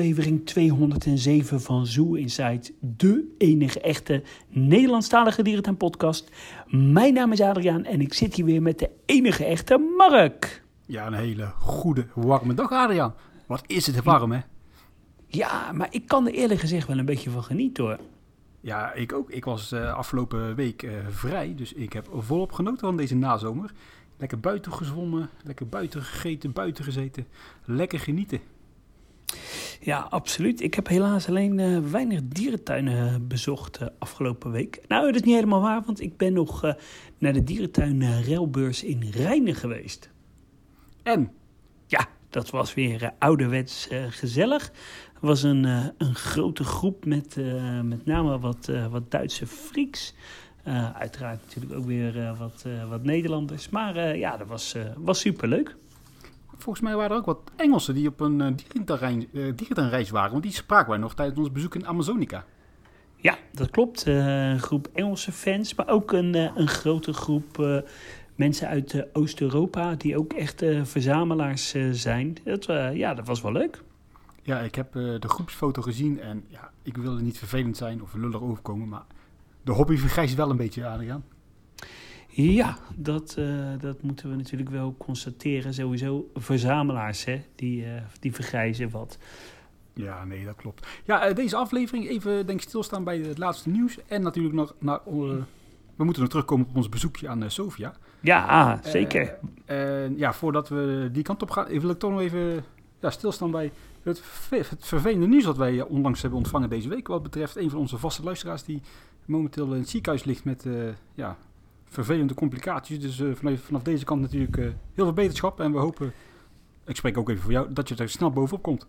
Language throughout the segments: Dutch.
aflevering 207 van Zoo Inside, de enige echte Nederlandstalige dierentuin podcast. Mijn naam is Adriaan en ik zit hier weer met de enige echte Mark. Ja, een hele goede, warme dag, Adriaan. Wat is het warm, hè? Ja, maar ik kan er eerlijk gezegd wel een beetje van genieten hoor. Ja, ik ook. Ik was uh, afgelopen week uh, vrij, dus ik heb volop genoten van deze nazomer. Lekker buiten gezwommen, lekker buiten gegeten, buiten gezeten. Lekker genieten. Ja, absoluut. Ik heb helaas alleen uh, weinig dierentuinen bezocht uh, afgelopen week. Nou, dat is niet helemaal waar, want ik ben nog naar de dierentuin Relbeurs in Rijnen geweest. En? Ja, dat was weer ouderwets gezellig. Het was een, een grote groep met met name wat, wat Duitse freaks. uiteraard natuurlijk ook weer wat, wat Nederlanders. Maar ja, dat was, was superleuk volgens mij waren er ook wat Engelsen die op een uh, waren. Want die spraken wij nog tijdens ons bezoek in Amazonica. Ja, dat klopt. Uh, een groep Engelse fans, maar ook een, uh, een grote groep mensen uit Oost-Europa die ook echt verzamelaars zijn. Dat, ja, dat was wel leuk. Ja, ik heb de groepsfoto gezien en ja, ik wilde niet vervelend zijn of lullig overkomen, maar de hobby vergrijst wel een beetje, Adriaan. Ja, dat, uh, dat moeten we natuurlijk wel constateren. Sowieso verzamelaars, hè, die, uh, die vergrijzen wat. Ja, nee, dat klopt. Ja, uh, deze aflevering even denk ik stilstaan bij het laatste nieuws. En natuurlijk nog naar... we moeten nog terugkomen op ons bezoekje aan Sofia. Ja, zeker. ja, voordat we die kant op gaan, wil ik toch nog even ja, stilstaan bij het, het vervelende nieuws dat wij onlangs hebben ontvangen deze week. Wat betreft een van onze vaste luisteraars die momenteel in het ziekenhuis ligt met ja, vervelende complicaties. Dus uh, vanaf, vanaf, deze kant natuurlijk uh, heel veel beterschap. En we hopen, ik spreek ook even voor jou, dat je er snel bovenop komt.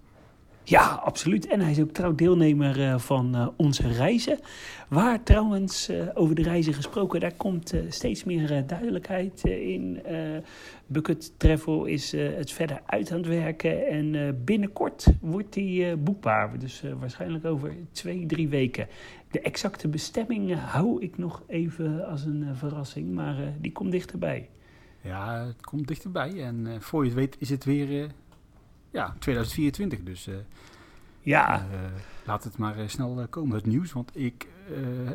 Ja, absoluut. En hij is ook trouw deelnemer uh, van onze reizen. Waar trouwens, over de reizen gesproken, daar komt steeds meer duidelijkheid in. Bucket Travel is het verder uit aan het werken. En binnenkort wordt die boekbaar. Dus waarschijnlijk over twee, drie weken. De exacte bestemming hou ik nog even als een verrassing, maar die komt dichterbij. Ja, het komt dichterbij. En voor je weet is het weer ja, 2024. Dus ja. laat het maar snel komen, het nieuws. Want ik,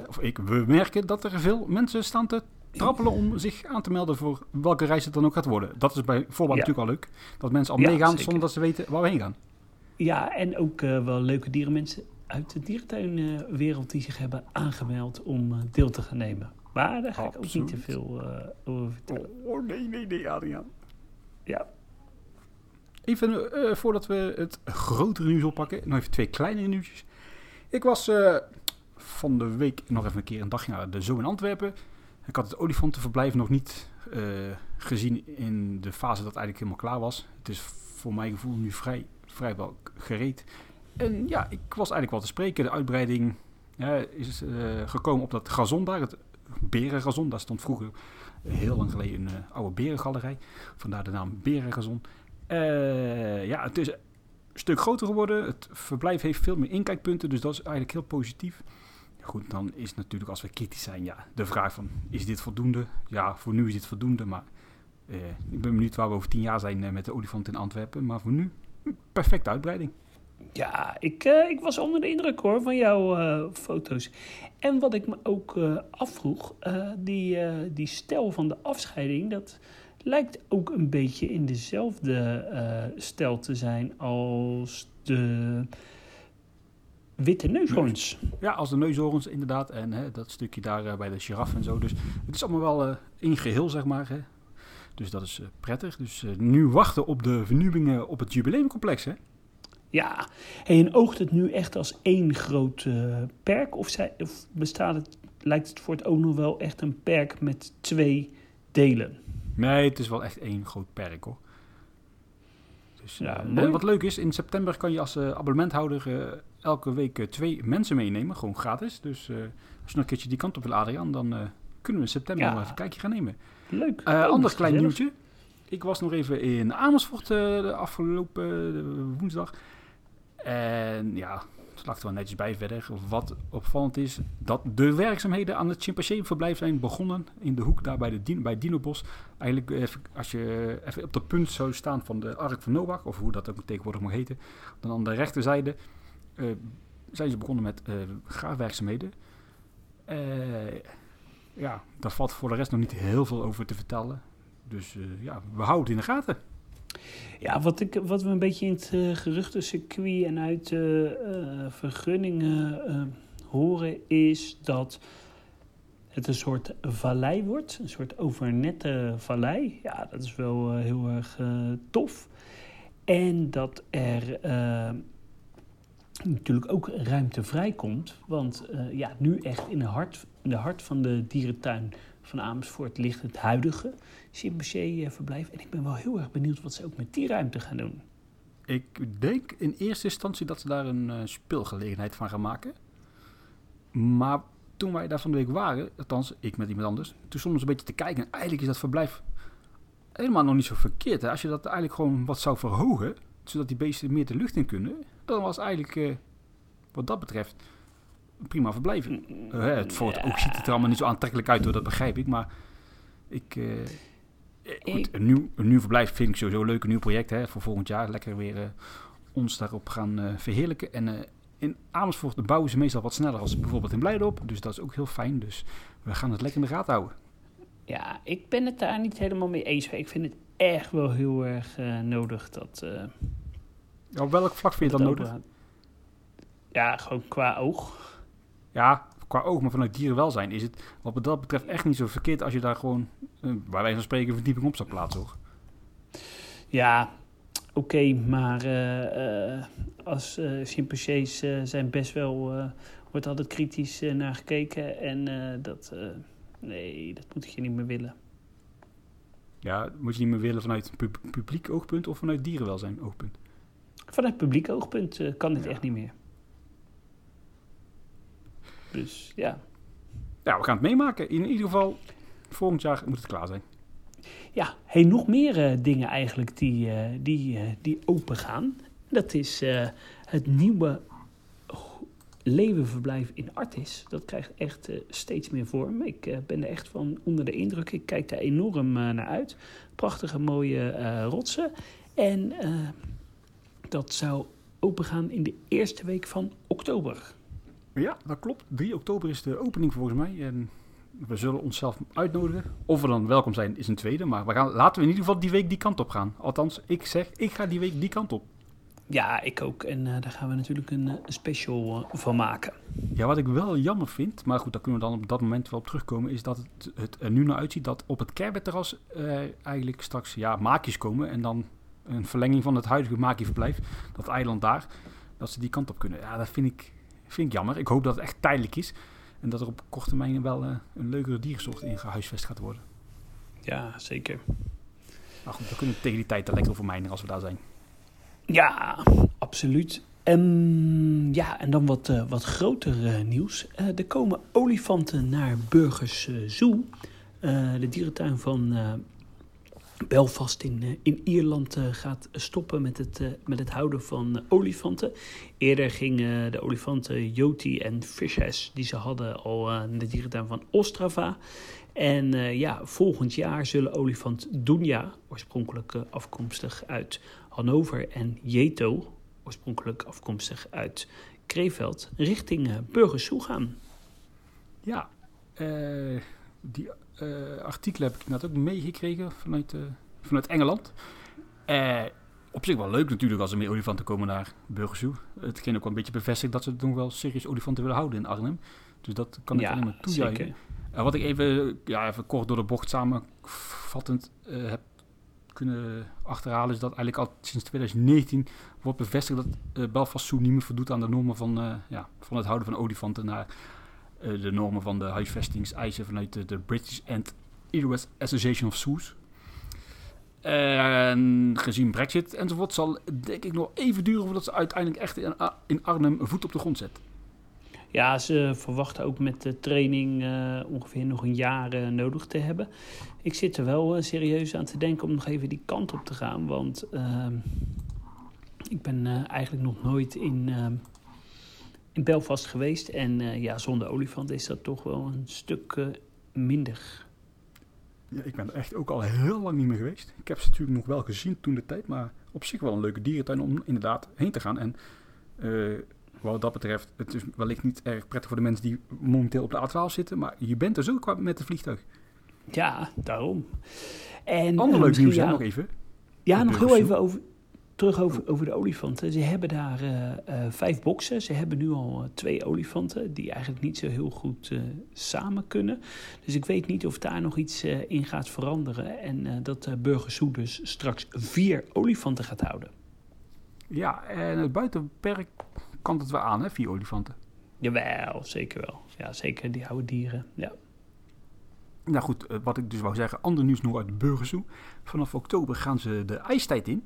of ik, we merken dat er veel mensen staan te trappelen om zich aan te melden voor welke reis het dan ook gaat worden. Dat is bij voorbaat ja. natuurlijk al leuk. Dat mensen al ja, meegaan zeker. zonder dat ze weten waar we heen gaan. Ja, en ook wel leuke dierenmensen uit de dierentuinwereld die zich hebben aangemeld om deel te gaan nemen. Maar daar ga ik ook niet te veel uh, over vertellen. Oh, oh, nee, nee, nee, Adriaan. Ja. Even uh, voordat we het grotere nieuws oppakken, nog even twee kleinere nieuwtjes. Ik was van de week nog even een keer een dagje naar de Zoo in Antwerpen. Ik had het olifantenverblijf nog niet gezien in de fase dat eigenlijk helemaal klaar was. Het is voor mijn gevoel nu vrij, vrijwel gereed. En ja, ik was eigenlijk wel te spreken. De uitbreiding is gekomen op dat gazon daar, het berengazon. Daar stond vroeger heel lang geleden een oude berengalerij. Vandaar de naam Berengazon. Uh, ja, het is een stuk groter geworden. Het verblijf heeft veel meer inkijkpunten, dus dat is eigenlijk heel positief. Goed, dan is natuurlijk als we kritisch zijn, ja, de vraag van, is dit voldoende? Ja, voor nu is dit voldoende, maar ik ben benieuwd waar we over tien jaar zijn met de olifant in Antwerpen. Maar voor nu, perfecte uitbreiding. Ja, ik, ik was onder de indruk hoor van jouw foto's. En wat ik me ook afvroeg, die, die stijl van de afscheiding, dat lijkt ook een beetje in dezelfde stijl te zijn als de witte neushoorns. Ja, als de neushoorns inderdaad. En hè, dat stukje daar bij de giraffe en zo. Dus het is allemaal wel in geheel, zeg maar. Hè. Dus dat is prettig. Dus nu wachten op de vernieuwingen op het jubileumcomplex, hè. Ja, en oogt het nu echt als één groot uh, perk? Of, zij, of bestaat het, lijkt het voor het ook nog wel echt een perk met twee delen? Nee, het is wel echt één groot perk hoor. Dus, ja, uh, en wat leuk is, in september kan je als uh, abonnementhouder elke week twee mensen meenemen, gewoon gratis. Dus als je nog een keertje die kant op wil, Adriaan, dan kunnen we in september ja. nog even een kijkje gaan nemen. Leuk. ander klein nieuwtje. Ik was nog even in Amersfoort de afgelopen woensdag. En ja, het er wel netjes bij verder. Wat opvallend is, dat de werkzaamheden aan het chimpansee-verblijf zijn begonnen in de hoek daar bij, de Dino, bij Dinobos. Eigenlijk, even, als je even op de punt zou staan van de Ark van Noach, of hoe dat ook tegenwoordig mag heten, dan aan de rechterzijde uh, zijn ze begonnen met graafwerkzaamheden. Uh, ja, daar valt voor de rest nog niet heel veel over te vertellen. Dus ja, we houden het in de gaten. Ja, wat, ik, wat we een beetje in het uh, geruchtencircuit en uit uh, vergunningen horen, is dat het een soort vallei wordt. Een soort overnette vallei. Ja, dat is wel heel erg tof. En dat er natuurlijk ook ruimte vrijkomt. Want ja, nu echt in hart, in de hart van de dierentuin van Amersfoort ligt het huidige chimpansee-verblijf. En ik ben wel heel erg benieuwd wat ze ook met die ruimte gaan doen. Ik denk in eerste instantie dat ze daar een uh, speelgelegenheid van gaan maken. Maar toen wij daar van de week waren, althans ik met iemand anders, toen stonden we een beetje te kijken. En eigenlijk is dat verblijf helemaal nog niet zo verkeerd. Hè? Als je dat eigenlijk gewoon wat zou verhogen, zodat die beesten meer de lucht in kunnen, dan was eigenlijk uh, wat dat betreft prima verblijven. Uh, het voort ook ziet het er allemaal niet zo aantrekkelijk uit, hoor, dat begrijp ik. Maar ik, goed, een, nieuw, een nieuw verblijf vind ik sowieso leuk. Een nieuw project hè, voor volgend jaar. Lekker weer uh, ons daarop gaan verheerlijken. En in Amersfoort bouwen ze meestal wat sneller als bijvoorbeeld in Blijdorp. Dus dat is ook heel fijn. Dus we gaan het lekker in de gaten houden. Ja, ik ben het daar niet helemaal mee eens. Ik vind het echt wel heel erg nodig dat... Ja, op welk vlak vind je dat nodig? Ja, gewoon qua oog. Ja, qua oog, maar vanuit dierenwelzijn is het wat dat betreft echt niet zo verkeerd als je daar gewoon, uh, bij wijze van spreken, verdieping op zou plaatsen, toch? Ja, oké, maar uh, uh, als uh, chimpansees zijn best wel, wordt altijd kritisch naar gekeken en dat, nee, dat moet je niet meer willen. Ja, moet je niet meer willen vanuit pub publiek oogpunt of vanuit dierenwelzijn oogpunt? Vanuit publiek oogpunt kan dit ja. echt niet meer. Dus ja. Ja, we gaan het meemaken. In ieder geval, volgend jaar moet het klaar zijn. Ja, hey, nog meer uh, dingen eigenlijk die, uh, die, uh, die open gaan. Dat is het nieuwe levenverblijf in Artis. Dat krijgt echt steeds meer vorm. Ik ben er echt van onder de indruk. Ik kijk daar enorm naar uit. Prachtige mooie rotsen. En dat zou opengaan in de eerste week van oktober. Ja, dat klopt. 3 oktober is de opening volgens mij. En we zullen onszelf uitnodigen. Of we dan welkom zijn, is een tweede. Maar we gaan, laten we in ieder geval die week die kant op gaan. Althans, ik zeg, ik ga die week die kant op. Ja, ik ook. En uh, daar gaan we natuurlijk een uh, special uh, van maken. Ja, wat ik wel jammer vind, maar goed, daar kunnen we dan op dat moment wel op terugkomen, is dat het, het er nu naar uitziet dat op het Kerbet-terras eigenlijk straks ja, maakjes komen. En dan een verlenging van het huidige maakjeverblijf, dat eiland daar, dat ze die kant op kunnen. Ja, dat vind ik Vind ik jammer. Ik hoop dat het echt tijdelijk is. En dat er op korte termijn wel uh, een leukere diersoort in gehuisvest gaat worden. Ja, zeker. Maar goed, dan kunnen we tegen die tijd er lekker over mijnen als we daar zijn. Ja, absoluut. Um, ja, en dan wat, uh, wat groter uh, nieuws. er komen olifanten naar Burgers Zoo. de dierentuin van Belfast in, eh, in Ierland uh, gaat stoppen met het, uh, met het houden van olifanten. Eerder gingen de olifanten Yoti en Fishes, die ze hadden al in de dierentuin van Ostrava. En ja, volgend jaar zullen olifant Dunja, oorspronkelijk afkomstig uit Hannover, en Jeto, oorspronkelijk afkomstig uit Krefeld, richting Burgersoe gaan. Ja, die uh, artikel heb ik net ook meegekregen vanuit, uh, vanuit Engeland. Uh, op zich wel leuk natuurlijk als er meer olifanten komen naar Burgersoe. Hetgeen ook wel een beetje bevestigt dat ze nog wel serieus olifanten willen houden in Arnhem. Dus dat kan ik ja, alleen maar toejuichen. wat ik even, ja, even kort door de bocht samenvattend heb kunnen achterhalen... is dat eigenlijk al sinds 2019 wordt bevestigd dat Belfast Zoo niet meer voldoet aan de normen van, ja, van het houden van olifanten... naar uh, de normen van de huisvestingseisen vanuit de, British and US Association of Zoos. En gezien Brexit enzovoort zal denk ik nog even duren voordat ze uiteindelijk echt in, in Arnhem voet op de grond zetten. Ja, ze verwachten ook met de training uh, ongeveer nog een jaar uh, nodig te hebben. Ik zit er wel serieus aan te denken om nog even die kant op te gaan. Want ehm, ik ben eigenlijk nog nooit in ehm, in Belfast geweest. En eh, ja, zonder olifant is dat toch wel een stuk eh, minder. Ja, ik ben er echt ook al heel lang niet meer geweest. Ik heb ze natuurlijk nog wel gezien toen de tijd, maar op zich wel een leuke dierentuin om inderdaad heen te gaan. En eh, wat dat betreft, het is wellicht niet erg prettig voor de mensen die momenteel op de A12 zitten, maar je bent er zo qua met het vliegtuig. Ja, daarom. En, Ander leuk nieuws, ja, nog even. Ja, nog heel even over, terug over, over de olifanten. Ze hebben daar eh, eh, vijf boksen. Ze hebben nu al eh, twee olifanten die eigenlijk niet zo heel goed samen kunnen. Dus ik weet niet of daar nog iets in gaat veranderen. En dat Burgersoe dus straks vier olifanten gaat houden. Ja, en het buitenperk kan het wel aan, hè, vier olifanten. Jawel, zeker wel. Ja, zeker die oude dieren. Ja. Nou goed, wat ik dus wou zeggen, ander nieuws nog uit Burgersoe. Vanaf oktober gaan ze de ijstijd in.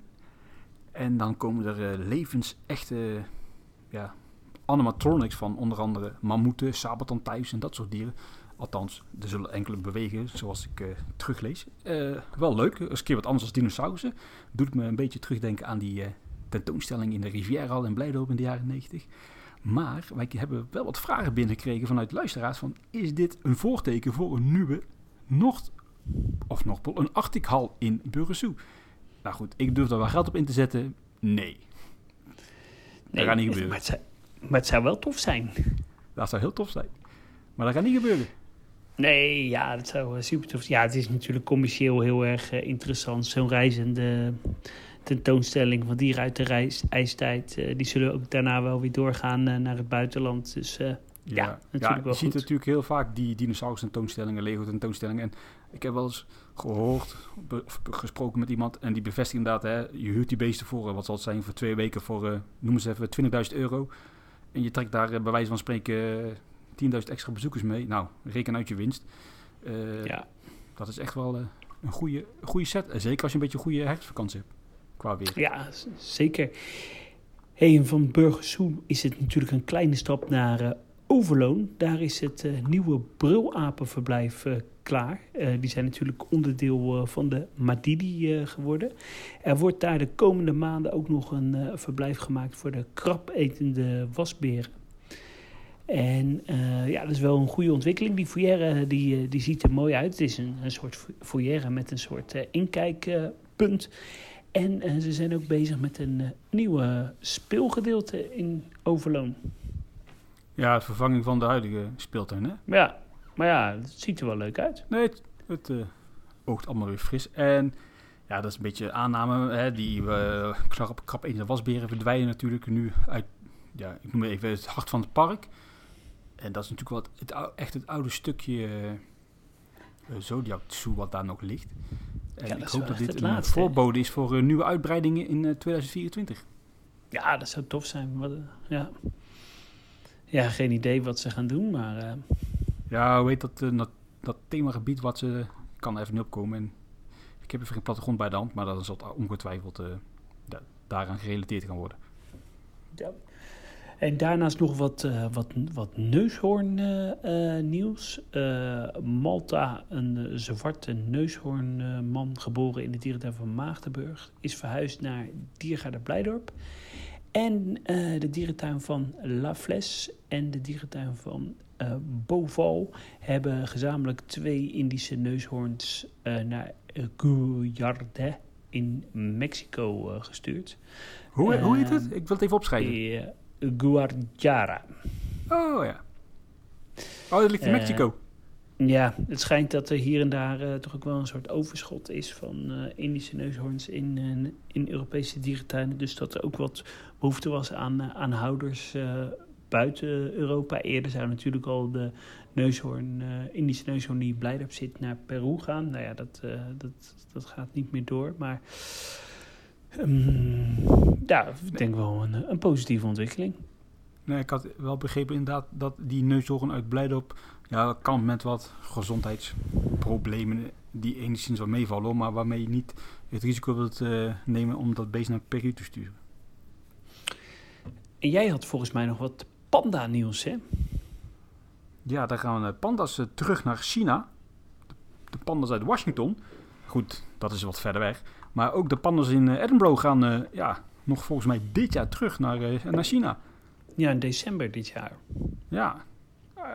En dan komen er eh, levensechte ja, animatronics van onder andere mammoeten, sabertandtijs en dat soort dieren. Althans, er zullen enkele bewegen, zoals ik eh, teruglees. Eh, wel leuk, eens een keer wat anders als dinosaurussen. Doet me een beetje terugdenken aan die tentoonstelling in de Rivierenhal in Blijdorp in de jaren 90. Maar wij hebben wel wat vragen binnengekregen vanuit luisteraars van... is dit een voorteken voor een nieuwe Noord... of Noordpool, een Arctic-hal in Burgersoe? Nou goed, ik durf daar wel geld op in te zetten. Nee, Nee, gaat niet gebeuren. Maar het, zou, maar het zou wel tof zijn. dat zou heel tof zijn. Maar dat gaat niet gebeuren. Nee, ja, dat zou eh, super tof Ja, het is natuurlijk commercieel heel erg eh, interessant. Zo'n reizende tentoonstelling van dieren uit de reis, ijstijd. eh, die zullen ook daarna wel weer doorgaan naar het buitenland. Dus eh, Ja, natuurlijk ja, wel je ziet natuurlijk heel vaak die dinosaurus tentoonstellingen, Lego tentoonstellingen. En ik heb wel eens gehoord be- of gesproken met iemand en die bevestigt inderdaad, hè, je huurt die beesten voor, eh, wat zal het zijn, voor twee weken voor, eh, noem eens even, 20.000 euro. En je trekt daar eh, bij wijze van spreken eh, 10.000 extra bezoekers mee. Nou, reken uit je winst. Eh, ja, Dat is echt wel eh, een goede, goede set. Zeker als je een beetje een goede herfstvakantie hebt, qua weer. ja, zeker. Hey, en van Burgersoe is het natuurlijk een kleine stap naar eh, Overloon. Daar is het eh, nieuwe brulapenverblijf eh, klaar. Eh, die zijn natuurlijk onderdeel van de Madidi geworden. Er wordt daar de komende maanden ook nog een verblijf gemaakt voor de krabetende wasberen. En ja, dat is wel een goede ontwikkeling. Die foyer die, die ziet er mooi uit. Het is een, een soort foyer met een soort inkijkpunt. En ze zijn ook bezig met een nieuwe speelgedeelte in Overloon. Ja, de vervanging van de huidige speeltuin, hè? Ja, maar ja, het ziet er wel leuk uit. Nee, het, het eh, oogt allemaal weer fris. En ja, dat is een beetje aanname. Hè, die uh, krap, krap etende wasberen verdwijnen natuurlijk nu uit, ja, ik noem het even het hart van het park. En dat is natuurlijk wel het, het echt het oude stukje uh, Zodiac Zoo wat daar nog ligt. En Ja, ik hoop dat dit het een laatste, voorbode is voor eh, nieuwe uitbreidingen in eh, 2024. Ja, dat zou tof zijn. Wat, eh, ja. Ja, geen idee wat ze gaan doen, maar eh, Ja, dat, eh, dat, dat themagebied wat ze... Kan even niet opkomen. En ik heb even geen plattegrond bij de hand, maar dan zal het ongetwijfeld eh, da- daaraan gerelateerd gaan worden. Ja. En daarnaast nog wat, uh, wat, wat neushoorn uh, uh, nieuws. Malta, een zwarte neushoornman, geboren in de dierentuin van Maagdenburg, is verhuisd naar Diergaarde Blijdorp. En de dierentuin van La Fles en de dierentuin van Boval hebben gezamenlijk twee Indische neushoorns naar Guyarde in Mexico gestuurd. Hoe, hoe heet het? Ik wil het even opschrijven. Guardiara. Oh ja. Oh, dat ligt in Mexico. Ja, het schijnt dat er hier en daar uh, toch ook wel een soort overschot is van uh, Indische neushoorns in, in Europese dierentuinen. Dus dat er ook wat behoefte was aan, aan houders buiten Europa. Eerder zou natuurlijk al de neushoorn, Indische neushoorn die Blijdorp zit naar Peru gaan. Nou ja, dat, dat, dat gaat niet meer door, maar... Um, ja, ik denk wel een, een, positieve ontwikkeling. Nee, ik had wel begrepen inderdaad dat die neushoorn uit Blijdorp... Ja, kan met wat gezondheidsproblemen die enigszins wel meevallen... maar waarmee je niet het risico wilt uh, nemen om dat beest naar Peru te sturen. En jij had volgens mij nog wat panda-nieuws, hè? Ja, daar gaan we panda's uh, terug naar China. De panda's uit Washington. Goed, dat is wat verder weg. Maar ook de pandas in uh, Edinburgh gaan ja, nog volgens mij dit jaar terug naar, naar China. Ja, in december dit jaar. Ja,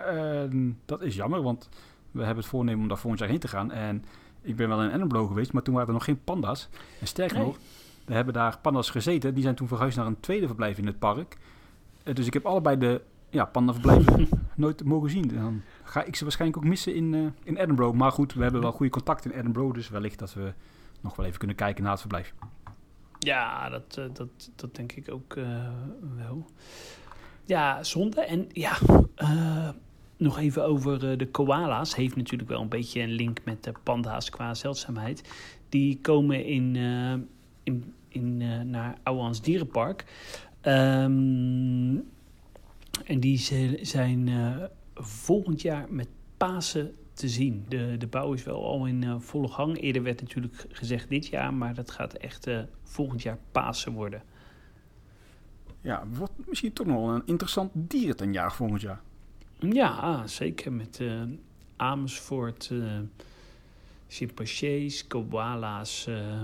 Ehm, dat is jammer, want we hebben het voornemen om daar volgend jaar heen te gaan. En ik ben wel in Edinburgh geweest, maar toen waren er nog geen panda's. En sterker Nee. nog, we hebben daar panda's gezeten. Die zijn toen verhuisd naar een tweede verblijf in het park. Eh, dus ik heb allebei de ja, pandaverblijven nooit mogen zien. Dan ga ik ze waarschijnlijk ook missen in, eh, in Edinburgh. Maar goed, we hebben wel goede contacten in Edinburgh. Dus wellicht dat we nog wel even kunnen kijken naar het verblijf. Ja, dat, eh, dat, dat denk ik ook wel. Ja, zonde. En ja, eh, nog even over eh, de koala's. Heeft natuurlijk wel een beetje een link met de panda's qua zeldzaamheid. Die komen in, eh, in, in, eh, naar Ouwehans Dierenpark. Ehm, en die zijn volgend jaar met Pasen te zien. De, de bouw is wel al in volle gang. Eerder werd natuurlijk gezegd dit jaar, maar dat gaat echt volgend jaar Pasen worden. Ja, wordt misschien toch nog een interessant dierentuinjaar volgend jaar. Ja, zeker met eh, Amersfoort, eh chimpansees, koala's eh,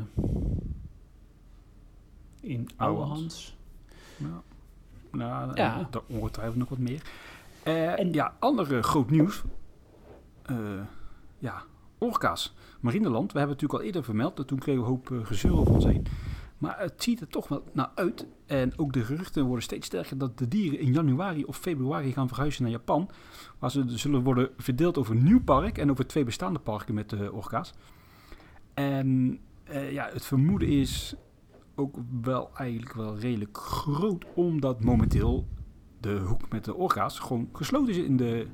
in Ouwehans. Ja. Nou, Ja. daar ongetwijfeld nog wat meer. En- ja, andere groot nieuws. Ja, orka's. Marineland, we hebben het natuurlijk al eerder vermeld. en Toen kregen we een hoop gezeur over ons heen. Maar het ziet er toch wel naar uit. En ook de geruchten worden steeds sterker dat de dieren in januari of februari gaan verhuizen naar Japan. Waar ze zullen worden verdeeld over een nieuw park en over twee bestaande parken met de orka's. En eh, ja, het vermoeden is ook wel eigenlijk wel redelijk groot, omdat momenteel de hoek met de orka's gewoon gesloten is in de,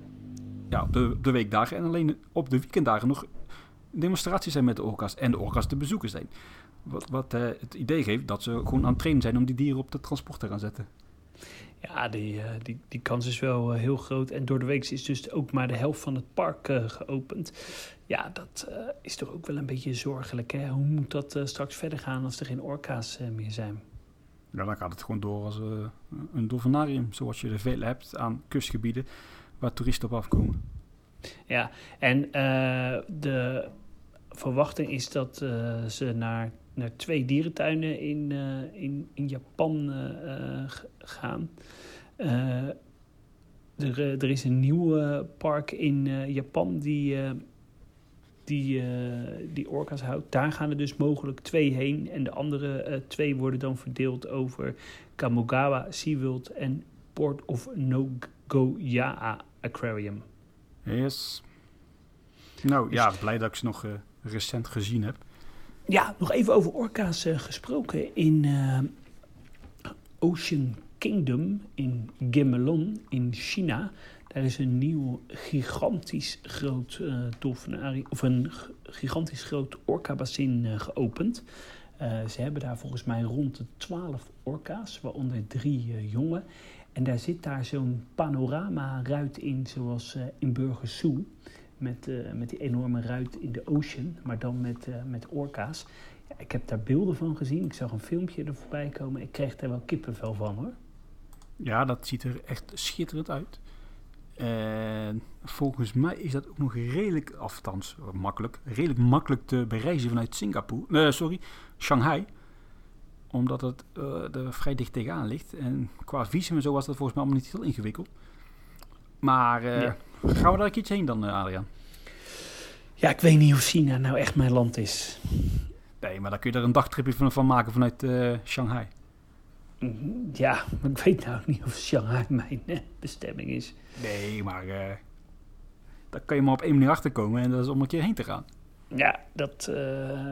ja, de, de weekdagen. En alleen op de weekenddagen nog demonstraties zijn met de orka's en de orka's te bezoeken zijn. Wat, wat eh, het idee geeft dat ze gewoon aan het trainen zijn om die dieren op de transport te gaan zetten. Ja, die, eh, die, die kans is wel eh, heel groot. En door de week is dus ook maar de helft van het park geopend. Ja, dat is toch ook wel een beetje zorgelijk. Hè? Hoe moet dat straks verder gaan als er geen orka's meer zijn? Ja, dan gaat het gewoon door als een dolfinarium, zoals je er veel hebt aan kustgebieden waar toeristen op afkomen. Ja, en de verwachting is dat ze naar, naar twee dierentuinen in, eh, in, in Japan eh, eh, gaan. Er, er is een nieuw park in Japan die, die, die orka's houdt. Daar gaan er dus mogelijk twee heen. En de andere twee worden dan verdeeld over Kamogawa SeaWorld en Port of Nogoyá Aquarium. Yes. Nou ja, blij dat ik ze nog recent gezien heb. Ja, nog even over orka's eh, gesproken. In eh, Ocean Kingdom in Gemelon in China. Daar is een nieuw gigantisch groot eh dolfinari of een gigantisch groot orka-bassin geopend. Ze hebben daar volgens mij rond de 12 orka's, waaronder drie jongen. En daar zit daar zo'n panorama-ruit in, zoals in Burgers Zoo. Met, eh, met die enorme ruit in de ocean, maar dan met, eh, met orka's. Ja, ik heb daar beelden van gezien. Ik zag een filmpje er voorbij komen. Ik kreeg daar wel kippenvel van hoor. Ja, dat ziet er echt schitterend uit. En volgens mij is dat ook nog redelijk, althans makkelijk, redelijk makkelijk te bereizen vanuit Singapore. Eh, sorry, Shanghai. Omdat het er vrij dicht tegenaan ligt. En qua visum en zo was dat volgens mij allemaal niet heel ingewikkeld. Maar Ja. Gaan we daar keertje heen dan, eh, Adriaan? Ja, ik weet niet of China nou echt mijn land is. Nee, maar dan kun je er een dagtripje van, van maken vanuit eh, Shanghai. Mhm, Ja, maar ik weet nou niet of Shanghai mijn eh, bestemming is. Nee, maar eh daar kan je maar op één manier achterkomen en dat is om een keer heen te gaan. Ja, dat,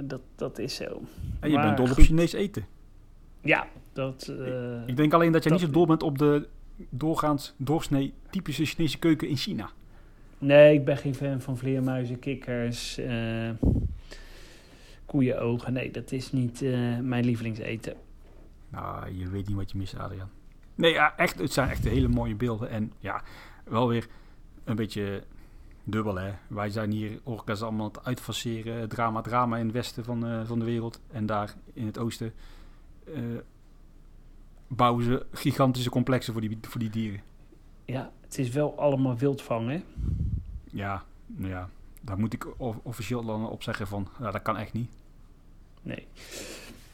dat, dat is zo. En je Maar bent dol op goed. Chinees eten. Ja, dat... Ik denk alleen dat je niet zo dol bent op de doorgaans doorsnee typische Chinese keuken in China. Nee, ik ben geen fan van vleermuizen, kikkers, eh koeienogen. Nee, dat is niet eh, mijn lievelingseten. Nou, je weet niet wat je mist, Adriaan. Nee, ja, echt, het zijn echt hele mooie beelden. En ja, wel weer een beetje dubbel, hè. Wij zijn hier orka's allemaal aan het uitfaceren. Drama, drama in het westen van, eh, van de wereld. En daar in het oosten bouwen ze gigantische complexen voor die, voor die dieren. Ja, het is wel allemaal wildvang, hè? Ja, nou ja, daar moet ik officieel dan op zeggen van, ja, dat kan echt niet. Nee.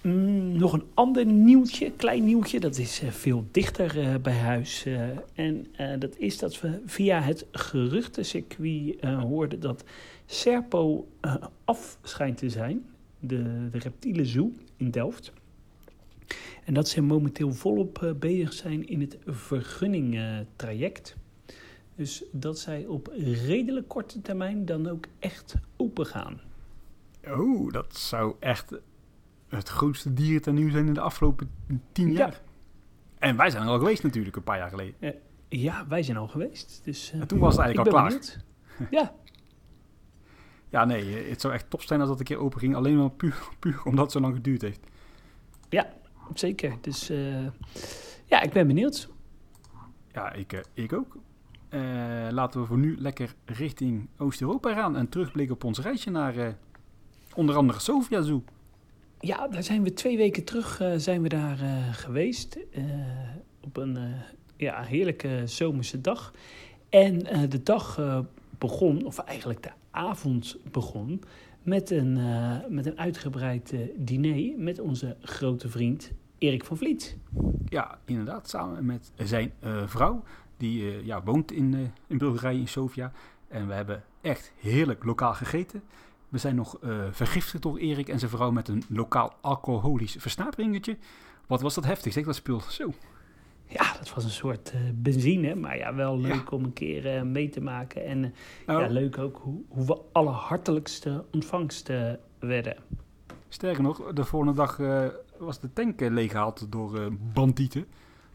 Mm, nog een ander nieuwtje, klein nieuwtje, dat is uh, veel dichter uh, bij huis. Uh, en dat is dat we via het geruchtencircuit hoorden dat Serpo af schijnt te zijn, de, de reptiele zoo in Delft. En dat ze momenteel volop bezig zijn in het vergunningtraject. Dus dat zij op redelijk korte termijn dan ook echt open gaan. Oh, dat zou echt het grootste dierentuin zijn in de afgelopen tien jaar. Ja. En wij zijn er al geweest natuurlijk, een paar jaar geleden. Uh, ja, wij zijn al geweest. Dus, uh, en toen was het eigenlijk al klaar. ja. Ja, nee, het zou echt top zijn als dat een keer open ging. Alleen maar puur, puur omdat het zo lang geduurd heeft. Ja, zeker. Dus uh, ja, ik ben benieuwd. Ja, ik, ik ook. laten we voor nu lekker richting Oost-Europa gaan en terugblikken op ons reisje naar onder andere Sofia Zoo. Ja, daar zijn we twee weken terug uh, zijn we daar uh, geweest. Uh, op een ja, heerlijke zomerse dag. En de dag begon, of eigenlijk de avond begon, met een, met een uitgebreid diner met onze grote vriend Erik van Vliet. Ja, inderdaad, samen met zijn vrouw. Die ja, woont in, in Bulgarije, in Sofia. En we hebben echt heerlijk lokaal gegeten. We zijn nog vergiftigd door Erik en zijn vrouw met een lokaal alcoholisch versnaperingetje. Wat was dat heftig, zeg dat spul. Zo. Ja, dat was een soort benzine, maar ja, wel leuk om een keer mee te maken. En ja, oh. leuk ook hoe, hoe we allerhartelijkste ontvangst werden. Sterker nog, de volgende dag was de tank leeggehaald door bandieten.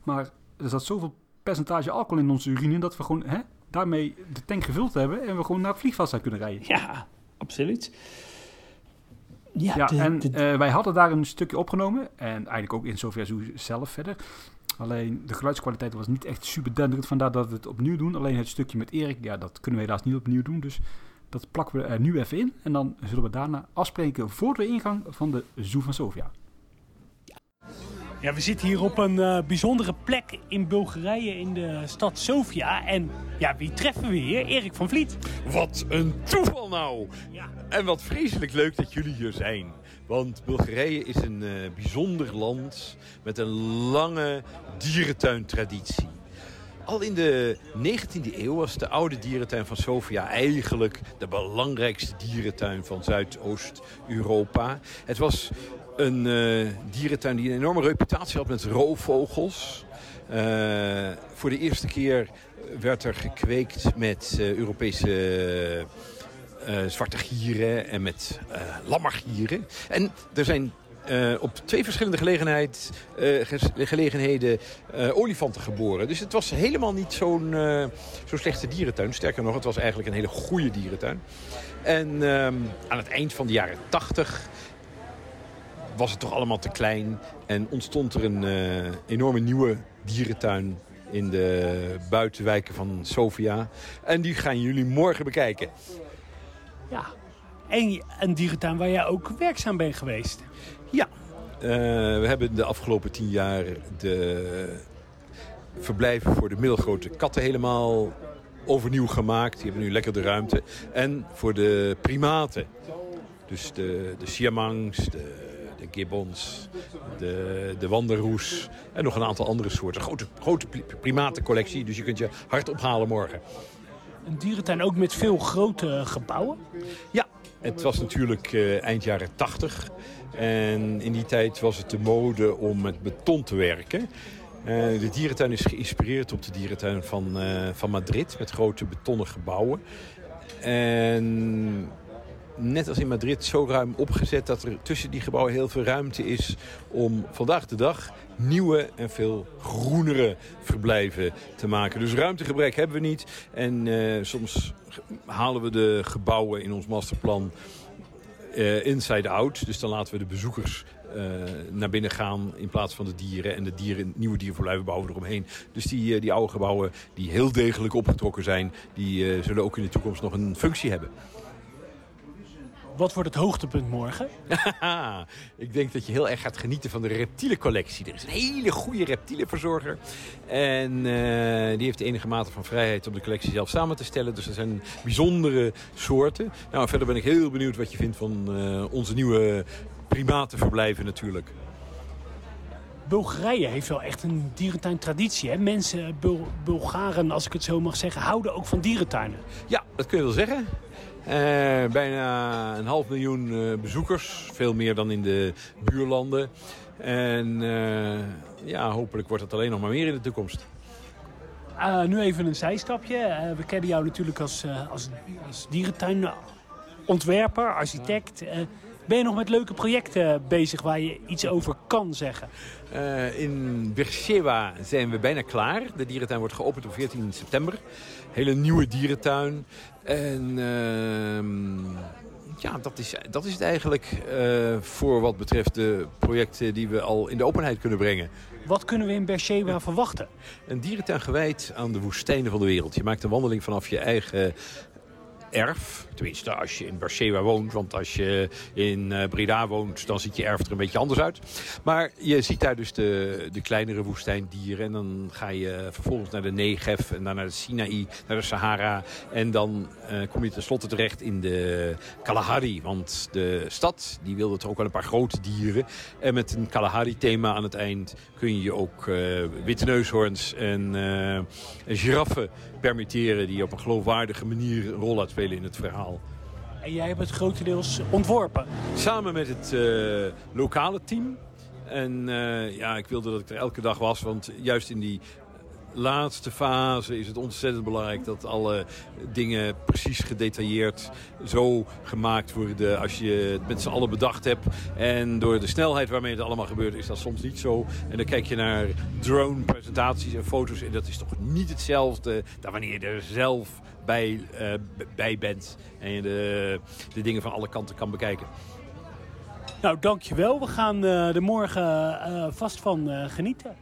Maar er zat zoveel percentage alcohol in onze urine dat we gewoon hè, daarmee de tank gevuld hebben en we gewoon naar het vliegveld zijn kunnen rijden. Ja, absoluut. Ja, ja en uh, wij hadden daar een stukje opgenomen. En eigenlijk ook in Sofia Zoo zelf verder. Alleen de geluidskwaliteit was niet echt super denderend. Vandaar dat we het opnieuw doen. Alleen het stukje met Erik, ja, dat kunnen we helaas niet opnieuw doen. Dus dat plakken we er nu even in. En dan zullen we daarna afspreken voor de ingang van de Zoo van Sofia. Ja, we zitten hier op een uh, bijzondere plek in Bulgarije in de stad Sofia. En ja, wie treffen we hier? Erik van Vliet. Wat een toeval nou! Ja. En wat vreselijk leuk dat jullie hier zijn. Want Bulgarije is een uh, bijzonder land met een lange dierentuintraditie. Al in de 19e eeuw was de oude dierentuin van Sofia eigenlijk de belangrijkste dierentuin van Zuidoost-Europa. Het was een uh, dierentuin die een enorme reputatie had met roofvogels. Uh, voor de eerste keer werd er gekweekt met uh, Europese zwarte gieren en met lammergieren. En er zijn op twee verschillende gelegenheid, gelegenheden olifanten geboren. Dus het was helemaal niet zo'n zo slechte dierentuin. Sterker nog, het was eigenlijk een hele goede dierentuin. En ehm, aan het eind van de jaren 80 was het toch allemaal te klein. En ontstond er een uh, enorme nieuwe dierentuin in de buitenwijken van Sofia. En die gaan jullie morgen bekijken. Ja, en een dierentuin waar jij ook werkzaam bent geweest. Ja, uh, we hebben de afgelopen tien jaar de verblijven voor de middelgrote katten helemaal overnieuw gemaakt. Die hebben nu lekker de ruimte. En voor de primaten. Dus de, de siamangs, de de gibbons, de, de wanderroes en nog een aantal andere soorten. Grote, grote primatencollectie, dus je kunt je hard ophalen morgen. Een dierentuin ook met veel grote gebouwen? Ja, het was natuurlijk uh, eind jaren 80. En in die tijd was het de mode om met beton te werken. Uh, de dierentuin is geïnspireerd op de dierentuin van, uh, van Madrid. Met grote betonnen gebouwen. En net als in Madrid zo ruim opgezet dat er tussen die gebouwen heel veel ruimte is om vandaag de dag nieuwe en veel groenere verblijven te maken. Dus ruimtegebrek hebben we niet. En uh, soms halen we de gebouwen in ons masterplan uh, inside out. Dus dan laten we de bezoekers uh, naar binnen gaan in plaats van de dieren. En de dieren, nieuwe dierverblijven bouwen eromheen. Dus die, die oude gebouwen die heel degelijk opgetrokken zijn... die zullen ook in de toekomst nog een functie hebben. Wat wordt het hoogtepunt morgen? ik denk dat je heel erg gaat genieten van de reptielencollectie. Er is een hele goede reptielenverzorger. En uh, die heeft de enige mate van vrijheid om de collectie zelf samen te stellen. Dus er zijn bijzondere soorten. Nou, verder ben ik heel benieuwd wat je vindt van uh, onze nieuwe primatenverblijven natuurlijk. Bulgarije heeft wel echt een dierentuintraditie. Hè? Mensen, Bul Bulgaren, als ik het zo mag zeggen, houden ook van dierentuinen. Ja, dat kun je wel zeggen. Uh, bijna een half miljoen uh, bezoekers. Veel meer dan in de buurlanden. En uh, ja, hopelijk wordt het alleen nog maar meer in de toekomst. nu even een zijstapje. we kennen jou natuurlijk als, als, als dierentuinontwerper, architect. Ben je nog met leuke projecten bezig waar je iets over kan zeggen? In Beersheba zijn we bijna klaar. De dierentuin wordt geopend op 14 september. Hele nieuwe dierentuin. En uh, ja, dat is, dat is het eigenlijk uh, voor wat betreft de projecten die we al in de openheid kunnen brengen. Wat kunnen we in Beersheba verwachten? Een dierentuin gewijd aan de woestijnen van de wereld. Je maakt een wandeling vanaf je eigen erf. Tenminste, als je in Beersheba woont. Want als je in uh, Breda woont, dan ziet je erf er een beetje anders uit. Maar je ziet daar dus de, de kleinere woestijndieren. En dan ga je vervolgens naar de Negev en dan naar de Sinaï, naar de Sahara. En dan uh, kom je tenslotte terecht in de Kalahari. Want de stad die wilde toch ook wel een paar grote dieren. En met een Kalahari-thema aan het eind kun je ook uh, witte neushoorns en giraffen permitteren... die op een geloofwaardige manier een rol uitspelen in het verhaal. En jij hebt het grotendeels ontworpen? Samen met het uh, lokale team. En uh, ja, ik wilde dat ik er elke dag was. Want juist in die laatste fase is het ontzettend belangrijk dat alle dingen precies gedetailleerd zo gemaakt worden als je het met z'n allen bedacht hebt. En door de snelheid waarmee het allemaal gebeurt is dat soms niet zo. En dan kijk je naar drone presentaties en foto's en dat is toch niet hetzelfde dan wanneer je er zelf bij, uh, bij bent en je de, de dingen van alle kanten kan bekijken. Nou, dankjewel. We gaan uh, er morgen uh, vast van genieten.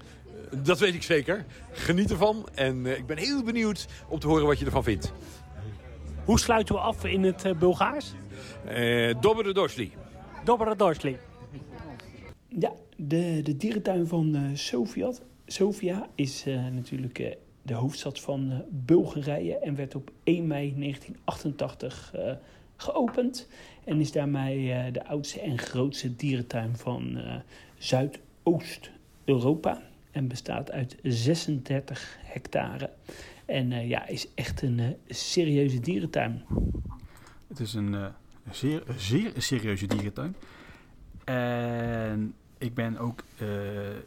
Dat weet ik zeker. Geniet ervan. En ik ben heel benieuwd om te horen wat je ervan vindt. Hoe sluiten we af in het Bulgaars? Uh, Dobre Dorsli. Dobre Dorsli. Ja, de, de dierentuin van uh, Sofia, Sofia is uh, natuurlijk de hoofdstad van Bulgarije en werd op 1 mei 1988 geopend. En is daarmee de oudste en grootste dierentuin van Zuidoost-Europa en bestaat uit 36 hectare. En ja, is echt een serieuze dierentuin. Het is een zeer, zeer serieuze dierentuin. En ik ben ook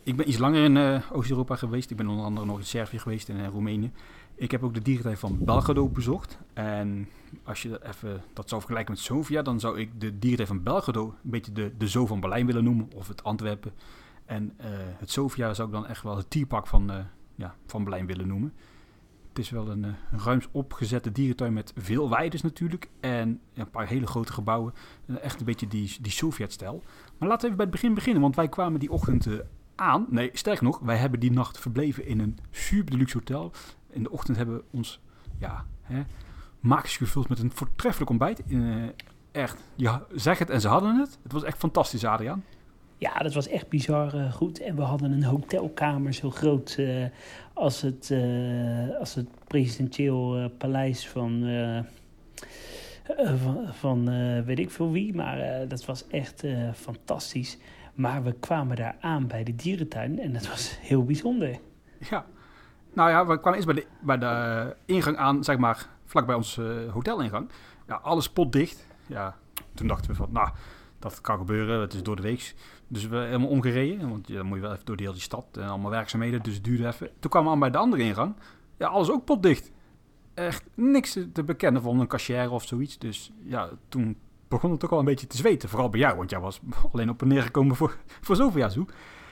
ik ben iets langer in Oost-Europa geweest. Ik ben onder andere nog in Servië geweest en in Roemenië. Ik heb ook de dierentuin van Belgrado bezocht. En als je dat even dat zou vergelijken met Sofia, dan zou ik de dierentuin van Belgrado een beetje de, de Zoo van Berlijn willen noemen. Of het Antwerpen. En uh, het Sofia zou ik dan echt wel het tierpak van, ja, van Berlijn willen noemen. Het is wel een, uh, een ruims opgezette dierentuin met veel weides natuurlijk. En een paar hele grote gebouwen. echt een beetje die, die Sovjet-stijl. Maar laten we even bij het begin beginnen. Want wij kwamen die ochtend aan. Nee, sterk nog, wij hebben die nacht verbleven in een super deluxe hotel. In de ochtend hebben we ons ja, hè, magisch gevuld met een voortreffelijk ontbijt. echt, ja, zeg het en ze hadden het. Het was echt fantastisch, Adriaan. Ja, dat was echt bizar uh, goed. En we hadden een hotelkamer zo groot uh, als, het, uh, als het presidentieel paleis van, van, weet ik veel wie. Maar dat was echt fantastisch. Maar we kwamen daar aan bij de dierentuin en dat was heel bijzonder. Ja, nou ja, we kwamen eerst bij de, bij de ingang aan, zeg maar, vlakbij ons hotelingang. Ja, alles potdicht. Ja, toen dachten we van, nou, dat kan gebeuren, het is door de week. Dus we helemaal omgereden, want dan moet je wel even door die hele stad en allemaal werkzaamheden, dus het duurde even. Toen kwamen we aan bij de andere ingang. Ja, alles ook potdicht. Echt niks te bekennen van een cashier of zoiets. Dus ja, toen begon het ook al een beetje te zweten. Vooral bij jou, want jij was alleen op en neer gekomen voor, voor zoveel jaar zo.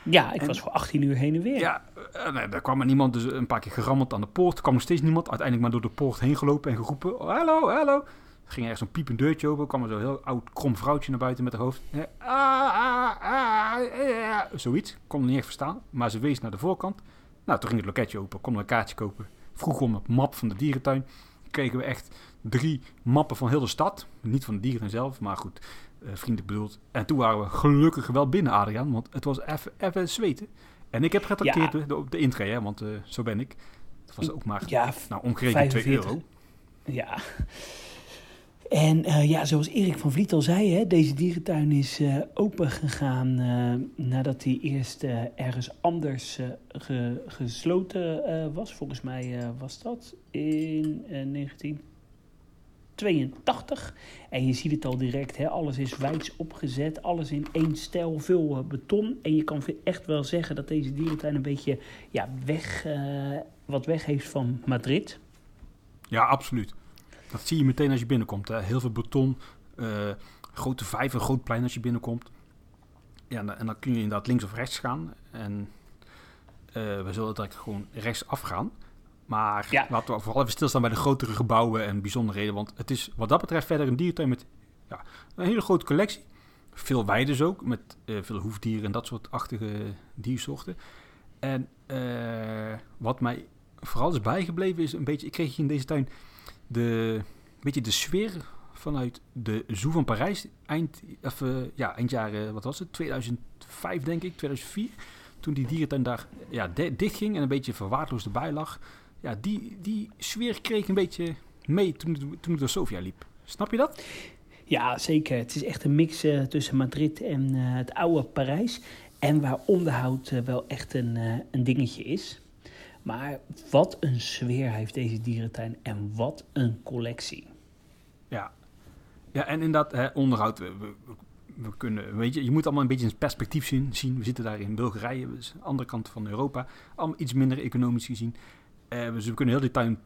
Ja, ik was voor 18 uur heen en weer. Ja, eh, nee, daar kwam er niemand, dus een paar keer gerammeld aan de poort. Er kwam nog steeds niemand. Uiteindelijk maar door de poort heen gelopen en geroepen. Oh, hallo, hallo ging er zo'n piepend deurtje open. kwam er zo'n heel oud krom vrouwtje naar buiten met haar hoofd. Ah, ah, ah, Zoiets. Kon niet echt verstaan. Maar ze wees naar de voorkant. Nou, toen ging het loketje open. Kon een kaartje kopen. Vroeg om een map van de dierentuin. Kregen we echt drie mappen van heel de stad. Niet van de dieren zelf, maar goed. Uh, vriendelijk bedoeld. En toen waren we gelukkig wel binnen, Adriaan. Want het was even zweten. En ik heb getrakteerd ja. de, de intree, hè, want uh, zo ben ik. Dat was ook maar ja, nou, ongeveer 2 euro. Ja, En uh, ja, zoals Erik van Vliet al zei, hè, deze dierentuin is uh, open gegaan uh, nadat hij eerst ergens anders ge, gesloten was. Volgens mij was dat in 1982. En je ziet het al direct, hè, alles is wijds opgezet, alles in één stijl, veel beton. En je kan echt wel zeggen dat deze dierentuin een beetje ja, weg, wat weg heeft van Madrid. Ja, absoluut. Dat zie je meteen als je binnenkomt. Hè. Heel veel beton, uh, grote vijver, groot plein als je binnenkomt. Ja, en, en, dan kun je inderdaad links of rechts gaan. En uh, we zullen direct gewoon rechts afgaan. Maar ja. laten we vooral even stilstaan bij de grotere gebouwen en bijzonderheden. Want het is wat dat betreft verder een diertuin met ja, een hele grote collectie. Veel weides ook, met uh, veel hoefdieren en dat soort achtige diersoorten. En wat mij vooral is bijgebleven is een beetje... Ik kreeg hier in deze tuin de, beetje de sfeer vanuit de Zoo van Parijs. Eind, of, uh, ja, eind jaren, wat was het? 2005 denk ik, 2004. Toen die dierentuin daar ja, dicht ging en een beetje verwaarloosd erbij lag. Ja, die, die sfeer kreeg een beetje mee toen, toen door Sofia liep. Snap je dat? Ja, zeker. Het is echt een mix uh, tussen Madrid en het oude Parijs. En waar onderhoud wel echt een, een dingetje is. Maar wat een sfeer heeft deze dierentuin en wat een collectie. Ja, ja en inderdaad, hè, onderhoud. We, we, we, kunnen, weet je, je moet allemaal een beetje in perspectief zien. zien. We zitten daar in Bulgarije, dus de andere kant van Europa. Allemaal iets minder economisch gezien. Uh, dus we kunnen heel die tuin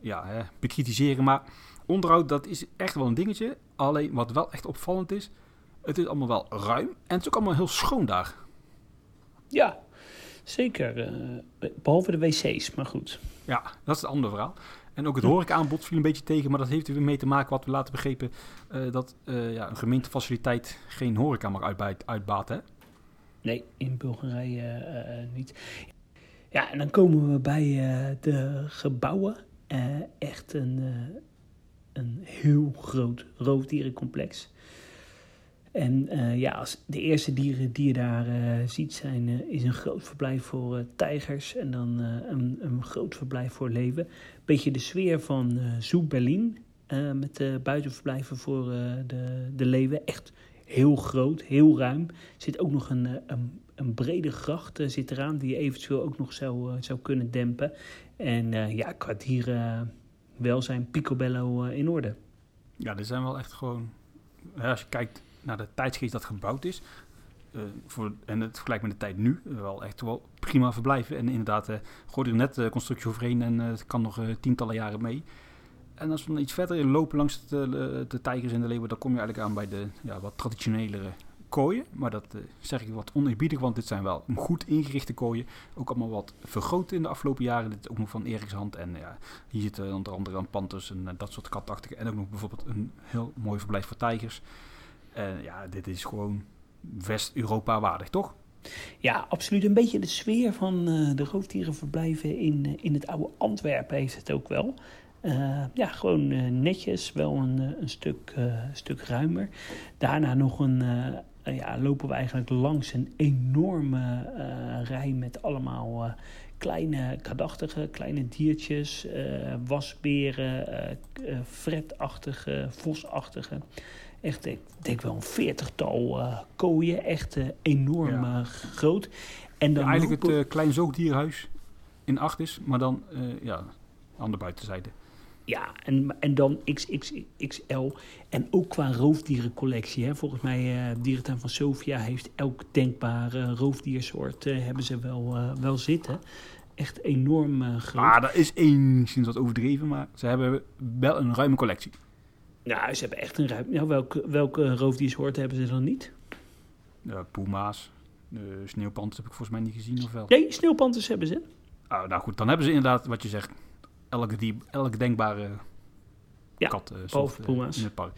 ja, hè, bekritiseren. Maar onderhoud, dat is echt wel een dingetje. Alleen wat wel echt opvallend is, het is allemaal wel ruim. En het is ook allemaal heel schoon daar. Ja, Zeker, uh, behalve de wc's, maar goed. Ja, dat is het andere verhaal. En ook het horecaaanbod viel een beetje tegen, maar dat heeft er weer mee te maken wat we laten begrepen uh, dat uh, ja, een gemeentefaciliteit geen horeca mag uitbaten. Hè? Nee, in Bulgarije niet. Ja, en dan komen we bij de gebouwen. echt een, een heel groot roofdierencomplex. En uh, ja, als de eerste dieren die je daar uh, ziet zijn, uh, is een groot verblijf voor tijgers en dan een, een, groot verblijf voor leeuwen. Beetje de sfeer van Zoo Berlin met de buitenverblijven voor de, de leeuwen. Echt heel groot, heel ruim. Er zit ook nog een, een, een brede gracht zit eraan die je eventueel ook nog zou, zou kunnen dempen. En ja, qua dieren welzijn picobello in orde. Ja, er zijn wel echt gewoon, als je kijkt naar de tijdsgeest dat gebouwd is. Uh, voor, en het vergelijkt met de tijd nu, wel echt wel prima verblijven. En inderdaad, uh, gooi er net de constructie overheen en het kan nog tientallen jaren mee. En als we dan iets verder lopen langs de, de tijgers en de leeuwen, dan kom je eigenlijk aan bij de ja, wat traditionelere kooien. Maar dat zeg ik wat oneerbiedig, want dit zijn wel goed ingerichte kooien. Ook allemaal wat vergroot in de afgelopen jaren. Dit is ook nog van Eriks hand. En ja, hier zitten onder andere een panthers en dat soort katachtige. En ook nog bijvoorbeeld een heel mooi verblijf voor tijgers. En ja, dit is gewoon West-Europa waardig, toch? Ja, absoluut. Een beetje de sfeer van uh, de roofdierenverblijven in, uh, in het oude Antwerpen heeft het ook wel. Uh, ja, gewoon netjes, wel een, een stuk, stuk ruimer. Daarna nog een, ja, lopen we eigenlijk langs een enorme rij met allemaal kleine kadachtige, kleine diertjes, wasberen, fretachtige, vosachtige echt, ik denk wel een veertigtal uh, kooien. Echt uh, enorm ja. uh, groot. En dan ja, eigenlijk het klein zoogdierhuis in acht is, maar dan ja, aan de buitenzijde. Ja, en, en dan XXXL. En ook qua roofdierencollectie. Hè. Volgens mij, uh, Dierentuin van Sofia heeft elk denkbare roofdiersoort hebben ze wel, wel zitten. Echt enorm groot. Ah, dat is enigszins wat overdreven, maar ze hebben wel een ruime collectie. Nou, ze hebben echt een ruimte. Nou, welke, welke roofdiersoorten hebben ze dan niet? Ja, puma's. Uh, sneeuwpanters heb ik volgens mij niet gezien, of wel? Nee, sneeuwpanters hebben ze. Oh, nou goed, dan hebben ze inderdaad, wat je zegt, elke, die, elke denkbare ja, kat uh, puma's. in het park.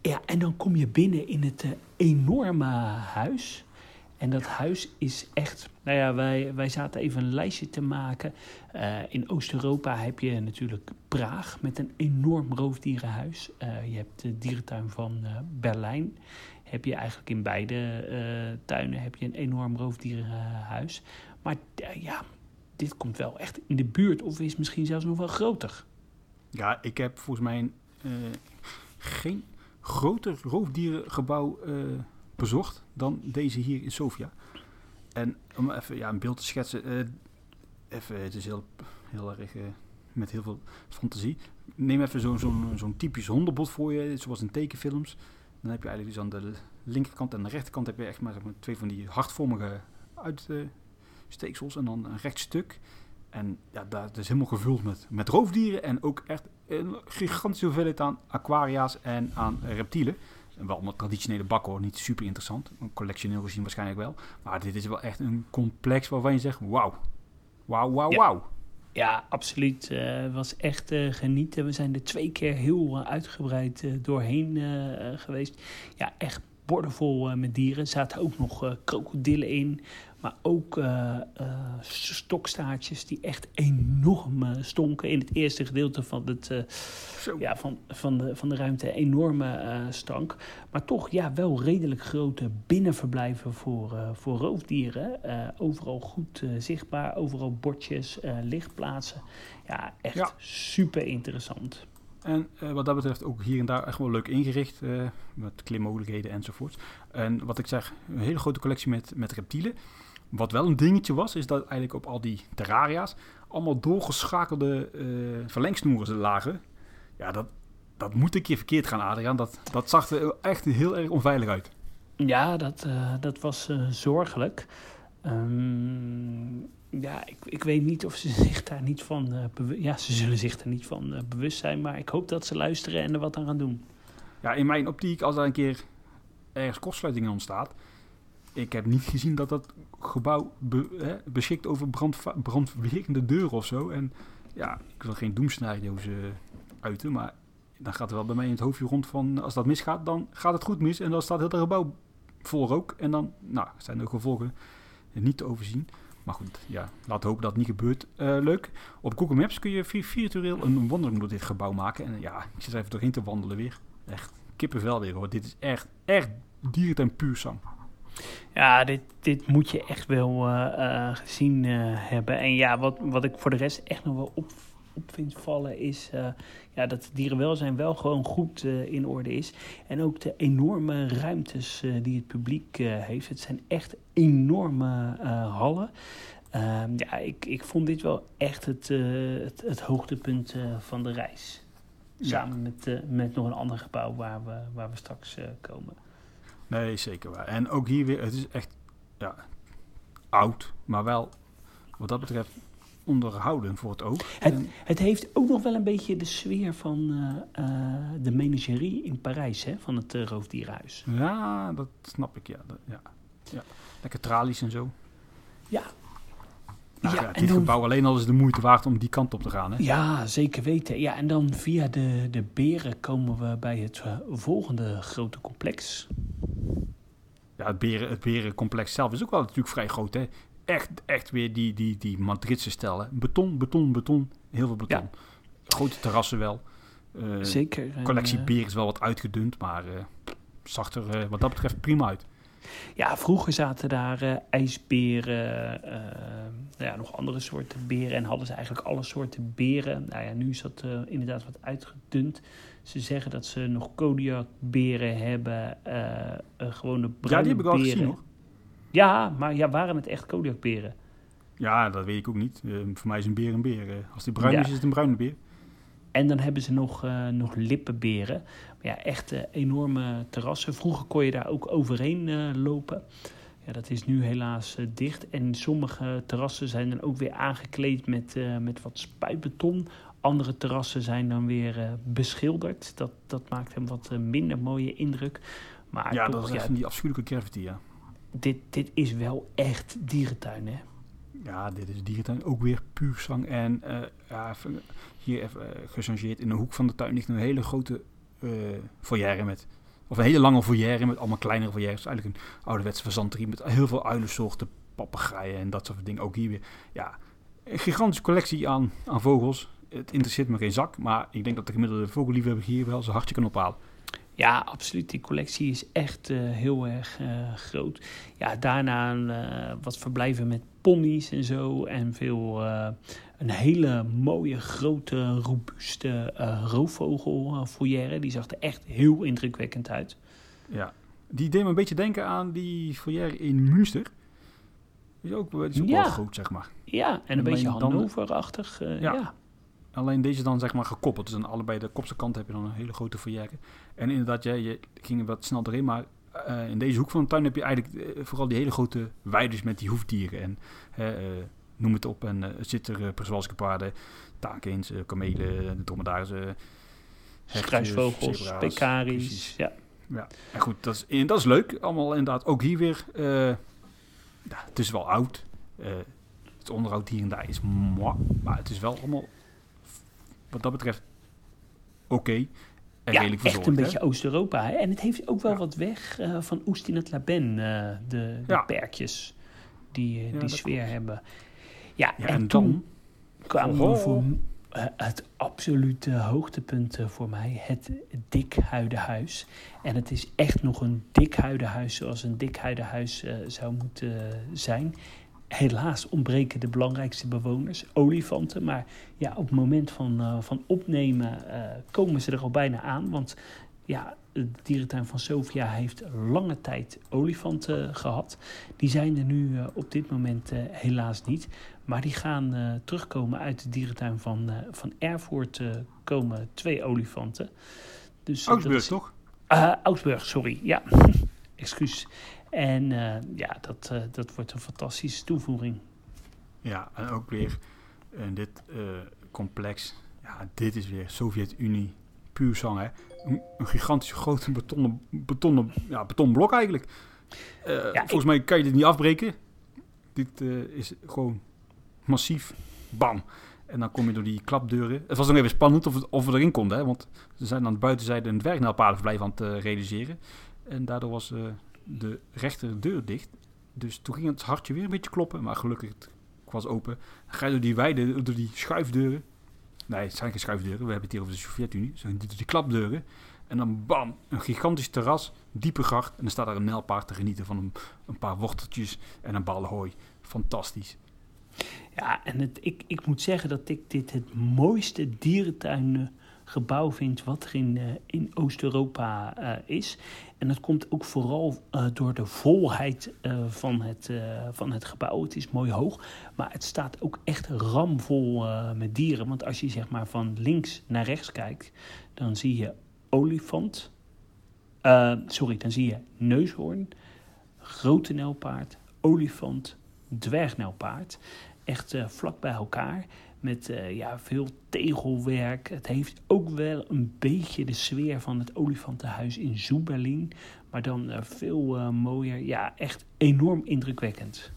ja, en dan kom je binnen in het uh, enorme huis. En dat huis is echt. Nou ja, wij, wij zaten even een lijstje te maken. Uh, in Oost-Europa heb je natuurlijk Praag met een enorm roofdierenhuis. Uh, je hebt de dierentuin van uh, Berlijn. Heb je eigenlijk in beide tuinen heb je een enorm roofdierenhuis. Maar ja, dit komt wel echt in de buurt, of is misschien zelfs nog wel groter. Ja, ik heb volgens mij eh, geen groter roofdierengebouw eh, bezocht dan deze hier in Sofia. En om even ja, een beeld te schetsen, eh, even, het is heel, heel erg met heel veel fantasie. Neem even zo'n typisch hondenbot voor je, zoals in tekenfilms. Dan heb je eigenlijk dus aan de linkerkant en de rechterkant heb je echt maar twee van die hartvormige uitsteeksels en dan een recht stuk. En ja, dat is helemaal gevuld met, met roofdieren en ook echt een gigantische hoeveelheid aan aquaria's en aan reptielen. Wel allemaal traditionele bakken hoor, niet super interessant. Collectioneel gezien waarschijnlijk wel. Maar dit is wel echt een complex waarvan je zegt, wauw. Wauw, wauw, wauw. Ja, absoluut. Het uh, was echt uh, genieten. We zijn er twee keer heel uh, uitgebreid doorheen geweest. Ja, echt bordenvol met dieren. Er zaten ook nog krokodillen in. Maar ook uh, uh, stokstaartjes die echt enorm uh, stonken. In het eerste gedeelte van, het, ja, van, van, de, van de ruimte enorme stank. Maar toch ja, wel redelijk grote binnenverblijven voor, voor roofdieren. overal goed zichtbaar, overal bordjes, lichtplaatsen. Ja, echt ja. super interessant. En wat dat betreft ook hier en daar echt wel leuk ingericht. met klimmogelijkheden enzovoort. En wat ik zeg, een hele grote collectie met, met reptielen. Wat wel een dingetje was, is dat eigenlijk op al die terraria's allemaal doorgeschakelde uh, verlengsnoeren lagen. Ja, dat, dat moet een keer verkeerd gaan, Adriaan. Dat, dat zag er echt heel erg onveilig uit. Ja, dat, uh, dat was uh, zorgelijk. Um, ja, ik, ik weet niet of ze zich daar niet van bewust... Ja, ze zullen zich er niet van bewust zijn, maar ik hoop dat ze luisteren en er wat aan gaan doen. Ja, in mijn optiek, als er een keer ergens kortsluiting ontstaat ik heb niet gezien dat dat gebouw hè, beschikt over brand, brandwerende deuren of zo. En ja, ik wil geen doemscenario's uh, uiten, maar dan gaat er wel bij mij in het hoofdje rond van als dat misgaat, dan gaat het goed mis. En dan staat heel het gebouw vol rook. En dan nou, zijn de gevolgen niet te overzien. Maar goed, ja, laten hopen dat het niet gebeurt. Uh, leuk. Op Google Maps kun je virtueel een wandeling door dit gebouw maken. En ja, ik zit even doorheen te wandelen weer. Echt kippenvel weer hoor. Dit is echt, echt dierentuin puur sang. Ja, dit, dit moet je echt wel uh, uh, gezien uh, hebben. En ja, wat, wat ik voor de rest echt nog wel op, op vind vallen is ja, dat het dierenwelzijn wel gewoon goed in orde is. En ook de enorme ruimtes die het publiek heeft. Het zijn echt enorme hallen. Ehm, ja, ik, ik vond dit wel echt het, het, het hoogtepunt van de reis. Samen met, met nog een ander gebouw waar we, waar we straks komen. Nee, zeker waar. En ook hier weer, het is echt ja, oud, maar wel wat dat betreft onderhouden voor het oog. Het, het heeft ook nog wel een beetje de sfeer van uh, uh, de menagerie in Parijs, hè, van het uh, roofdierenhuis. Ja, dat snap ik, ja. Dat, ja. ja. Lekker tralies en zo. Ja. Nou, ja, ja dit dan, gebouw alleen al is de moeite waard om die kant op te gaan. Hè? Ja, zeker weten. Ja, en dan via de, de beren komen we bij het volgende grote complex ja, het, beren, het berencomplex zelf is ook wel natuurlijk vrij groot. Hè? Echt, echt weer die, die, die Madridse stellen. Beton, beton, beton. Heel veel beton. Grote terrassen wel. Uh, Zeker. collectie uh, beren is wel wat uitgedund, maar uh, zag er wat dat betreft prima uit. Ja, vroeger zaten daar ijsberen, ja, nog andere soorten beren en hadden ze eigenlijk alle soorten beren. Nou ja, nu is dat inderdaad wat uitgedund. Ze zeggen dat ze nog Kodiakberen hebben, uh, gewone bruine Ja, die heb ik al gezien nog. Ja, maar ja, waren het echt Kodiakberen? Ja, dat weet ik ook niet. Uh, voor mij is een beer een beer. als die bruin is, is het een bruine beer. En dan hebben ze nog, uh, nog lippenberen. Maar ja, echt enorme terrassen. Vroeger kon je daar ook overheen lopen. Ja, dat is nu helaas dicht. En sommige terrassen zijn dan ook weer aangekleed met, met wat spuitbeton. Andere terrassen zijn dan weer uh, beschilderd. Dat, dat maakt hem wat uh, minder mooie indruk. Maar ja, toch, dat is ja, die afschuwelijke gravity, ja. Dit, dit is wel echt dierentuin, hè? Ja, dit is dierentuin. Ook weer puur zang. En uh, ja, hier even gechangeerd. In de hoek van de tuin ligt een hele grote foyer met... Of een hele lange foyer met allemaal kleinere foyers. Eigenlijk een ouderwetse verzanterie met heel veel uilensoorten, papegaaien en dat soort dingen. Ook hier weer, ja, een gigantische collectie aan, aan vogels het interesseert me geen zak. Maar ik denk dat de gemiddelde vogelliefhebber hier wel zijn hartje kan ophalen. Ja, absoluut. Die collectie is echt uh, heel erg uh, groot. Ja, daarna uh, wat verblijven met ponies en zo. En veel een hele mooie, grote, robuuste roofvogelfoyer. Die zag er echt heel indrukwekkend uit. Ja, die deed me een beetje denken aan die foyer in Münster. Die is ook, die is ook Ja. wel groot, zeg maar. Ja, en een En beetje Hannover-achtig. eh, Ja. ja. Alleen deze dan zeg maar gekoppeld. Dus aan allebei de kopse kant heb je dan een hele grote foyer. En inderdaad, ja, je ging wat snel doorheen. Maar eh, in deze hoek van de tuin heb je eigenlijk eh, vooral die hele grote weides met die hoefdieren. En eh, noem het op. En eh er er uh, paarden, takeens, kamelen, de dromedarissen. Struisvogels, pekaris. precies. Ja. En goed, dat is, en dat is leuk. Allemaal inderdaad ook hier weer. ja, het is wel oud. Het onderhoud hier en daar is moi. Maar het is wel allemaal, wat dat betreft, oké. En ja, redelijk echt verzorgd. een hè? beetje Oost-Europa. En het heeft ook wel Ja. wat weg eh, van Oest in het Laben. eh, de de Ja. perkjes die, eh, die sfeer hebben. Ja, en, en toen dan? kwamen Oh. we voor het absolute hoogtepunt voor mij. Het dikhuidenhuis. En het is echt nog een dikhuidenhuis zoals een dikhuidenhuis eh zou moeten zijn. Helaas ontbreken de belangrijkste bewoners, olifanten. Maar ja, op het moment van, eh, van opnemen eh, komen ze er al bijna aan. Want ja, de dierentuin van Sofia heeft lange tijd olifanten gehad. Die zijn er nu eh, op dit moment helaas niet. Maar die gaan terugkomen uit de dierentuin van, van Erfurt. komen twee olifanten. Dus, Augsburg, is- toch? Augsburg, sorry. Ja, excuus. En eh, ja, dat, eh, dat wordt een fantastische toevoeging. Ja, en ook weer in dit eh, complex. Ja, dit is weer Sovjet-Unie puur zang, hè. Een, een gigantisch grote betonnen, betonnen ja, betonblok eigenlijk. Eh, volgens mij kan je dit niet afbreken. Dit eh, is gewoon massief. Bam. En dan kom je door die klapdeuren. Het was nog even spannend of, het, of we erin konden, hè. Want ze zijn aan de buitenzijde een dwergnelpaardenverblijf aan het eh, realiseren. En daardoor was eh, de rechter deur dicht. Dus toen ging het hartje weer een beetje kloppen. Maar gelukkig, het was open. Dan ga je door die weide, door die schuifdeuren. Nee, het zijn geen schuifdeuren. We hebben het hier over de Sovjet-Unie. Zo door die klapdeuren. En dan bam, een gigantisch terras, diepe gracht. En dan staat daar een nijlpaard te genieten van een, een paar worteltjes en een bal hooi. Fantastisch. Ja, en het, ik, ik moet zeggen dat ik dit het mooiste dierentuingebouw vind wat er in, eh, in Oost-Europa eh, is. En dat komt ook vooral eh, door de volheid van, het, van het gebouw. Het is mooi hoog, maar het staat ook echt ramvol met dieren. Want als je zeg maar van links naar rechts kijkt, dan zie je olifant. Sorry, dan zie je neushoorn, grote nijlpaard, olifant, dwergnijlpaard. Echt vlak bij elkaar. Met eh, ja, veel tegelwerk. Het heeft ook wel een beetje de sfeer van het olifantenhuis in Zoeberlin. Maar dan eh, veel eh, mooier. Ja, echt enorm indrukwekkend.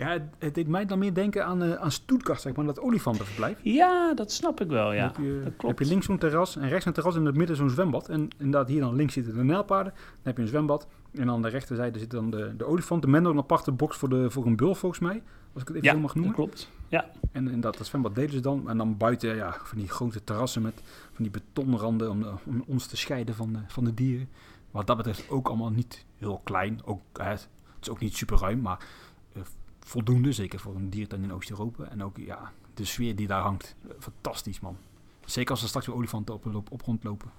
Ja, het, het deed mij dan meer denken aan, eh aan Stuttgart, zeg maar, dat olifantenverblijf. Ja, dat snap ik wel, ja. Dan heb, je, dat klopt. heb je links zo'n terras en rechts een terras en in het midden zo'n zwembad. En inderdaad, hier dan links zitten de nijlpaarden. Dan heb je een zwembad. En aan de rechterzijde zit dan de, de olifant. De men een aparte box voor, de, voor een bul, volgens mij. Als ik het even ja, zo mag dat noemen. klopt. Ja, En inderdaad, dat zwembad delen ze dan. En dan buiten, ja, van die grote terrassen met van die betonranden om, om ons te scheiden van de, van de dieren. Wat dat betreft ook allemaal niet heel klein. Ook, hè, het is ook niet super ruim, maar voldoende. Zeker voor een diertuin in Oost-Europa. En ook, ja, de sfeer die daar hangt. fantastisch, man. Zeker als er straks weer olifanten op, op, op rondlopen.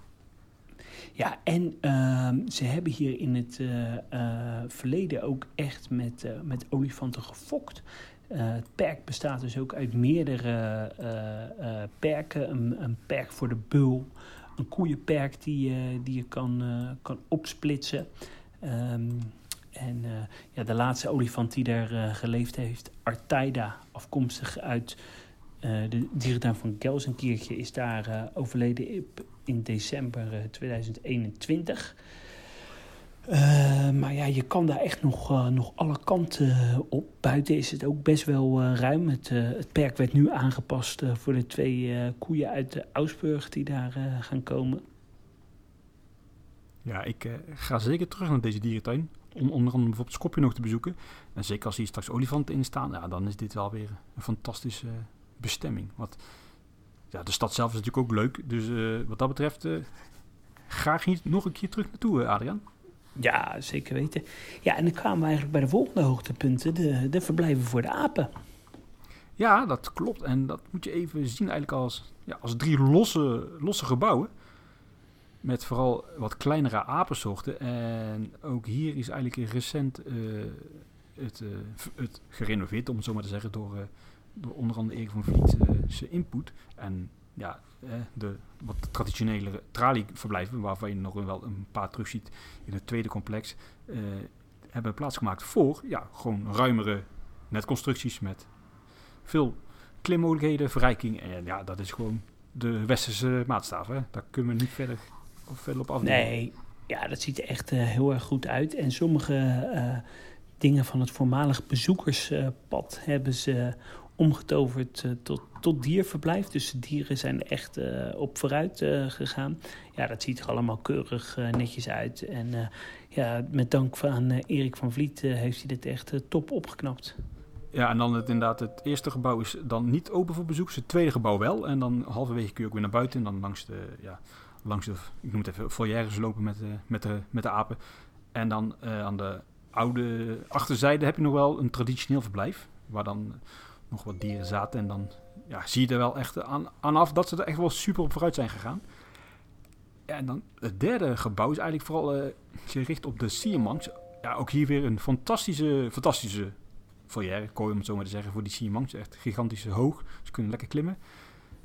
Ja, en ehm, ze hebben hier in het eh, eh, verleden ook echt met, eh, met olifanten gefokt. Het perk bestaat dus ook uit meerdere perken. Een, een perk voor de bul, een koeienperk die, die je kan, kan opsplitsen. Ehm, en eh, ja, de laatste olifant die daar eh, geleefd heeft, Artaida, afkomstig uit eh, de dierentuin van Gelsenkirchen, is daar overleden in december eh, 2021. Eh, maar ja, je kan daar echt nog, nog alle kanten op. Buiten is het ook best wel ruim. Het, het perk werd nu aangepast voor de twee koeien uit de Augsburg die daar gaan komen. Ja, ik ga zeker terug naar deze dierentuin. Om onder andere bijvoorbeeld Skopje nog te bezoeken. En zeker als hier straks olifanten in staan, ja, dan is dit wel weer een fantastische bestemming. Want ja, de stad zelf is natuurlijk ook leuk. Dus eh, wat dat betreft, eh, graag hier nog een keer terug naartoe, eh, Adriaan. Ja, zeker weten. Ja, en dan kwamen we eigenlijk bij de volgende hoogtepunten, de, de verblijven voor de apen. Ja, dat klopt. En dat moet je even zien eigenlijk als, ja, als drie losse, losse gebouwen. Met vooral wat kleinere apensoorten. En ook hier is eigenlijk recent uh, het, uh, het gerenoveerd, om het zo maar te zeggen, door, uh, door onder andere Erik van Vliet zijn input. En ja, de wat traditionele tralieverblijven, waarvan je nog wel een paar terugziet in het tweede complex, hebben plaatsgemaakt voor ja, gewoon ruimere netconstructies met veel klimmogelijkheden, verrijking. En ja, dat is gewoon de westerse maatstaf. Hè? Daar kunnen we niet verder, verder op af. Nee, ja, dat ziet er echt uh, heel erg goed uit. En sommige uh, dingen van het voormalig bezoekerspad hebben ze omgetoverd uh, tot, tot dierverblijf. Dus de dieren zijn er echt op vooruit gegaan. Ja, dat ziet er allemaal keurig netjes uit. En ja, met dank aan Erik van Vliet heeft hij dit echt top opgeknapt. Ja, en dan het, inderdaad, het eerste gebouw is dan niet open voor bezoek. Het tweede gebouw wel. En dan halverwege kun je ook weer naar buiten. En dan langs de, ja, langs de ik noem het even, foyeres lopen met de, met de, met de apen. En dan uh, aan de oude achterzijde heb je nog wel een traditioneel verblijf. Waar dan nog wat dieren zaten. En dan ja, zie je er wel echt aan, aan af dat ze er echt wel super op vooruit zijn gegaan. En dan het derde gebouw is eigenlijk vooral uh, gericht op de Siermangs. Ja, ook hier weer een fantastische, fantastische foyer, kooi om het zo maar te zeggen, voor die Siamangs. Echt gigantisch hoog. Ze kunnen lekker klimmen.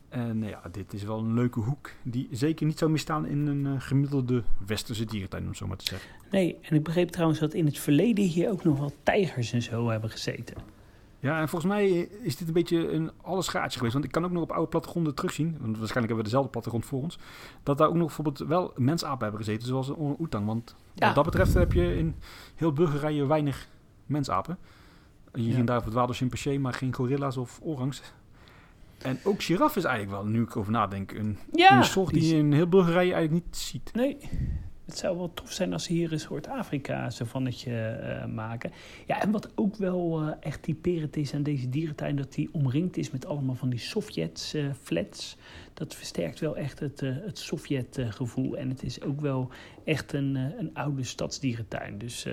En ja, dit is wel een leuke hoek die zeker niet zou misstaan in een uh, gemiddelde westerse dierentuin, om het zo maar te zeggen. Nee, en ik begreep trouwens dat in het verleden hier ook nog wel tijgers en zo hebben gezeten. Ja, en volgens mij is dit een beetje een alles gaatje geweest. Want ik kan ook nog op oude plattegronden terugzien, want waarschijnlijk hebben we dezelfde plattegrond voor ons, dat daar ook nog bijvoorbeeld wel mensapen hebben gezeten, zoals een oetang. Want wat dat betreft heb je in heel Bulgarije weinig mensapen. Hier en daar verdwaalde chimpansee, maar geen gorilla's of orangs. En ook giraf is eigenlijk wel, nu ik over nadenk, een, een soort die, je in heel Bulgarije eigenlijk niet ziet. Nee, het zou wel tof zijn als ze hier een soort Afrika-savannetje uh, maken. Ja, en wat ook wel uh, echt typerend is aan deze dierentuin... dat die omringd is met allemaal van die Sovjet-flats. Dat versterkt wel echt het, uh, het Sovjet-gevoel. En het is ook wel echt een, een oude stadsdierentuin. Dus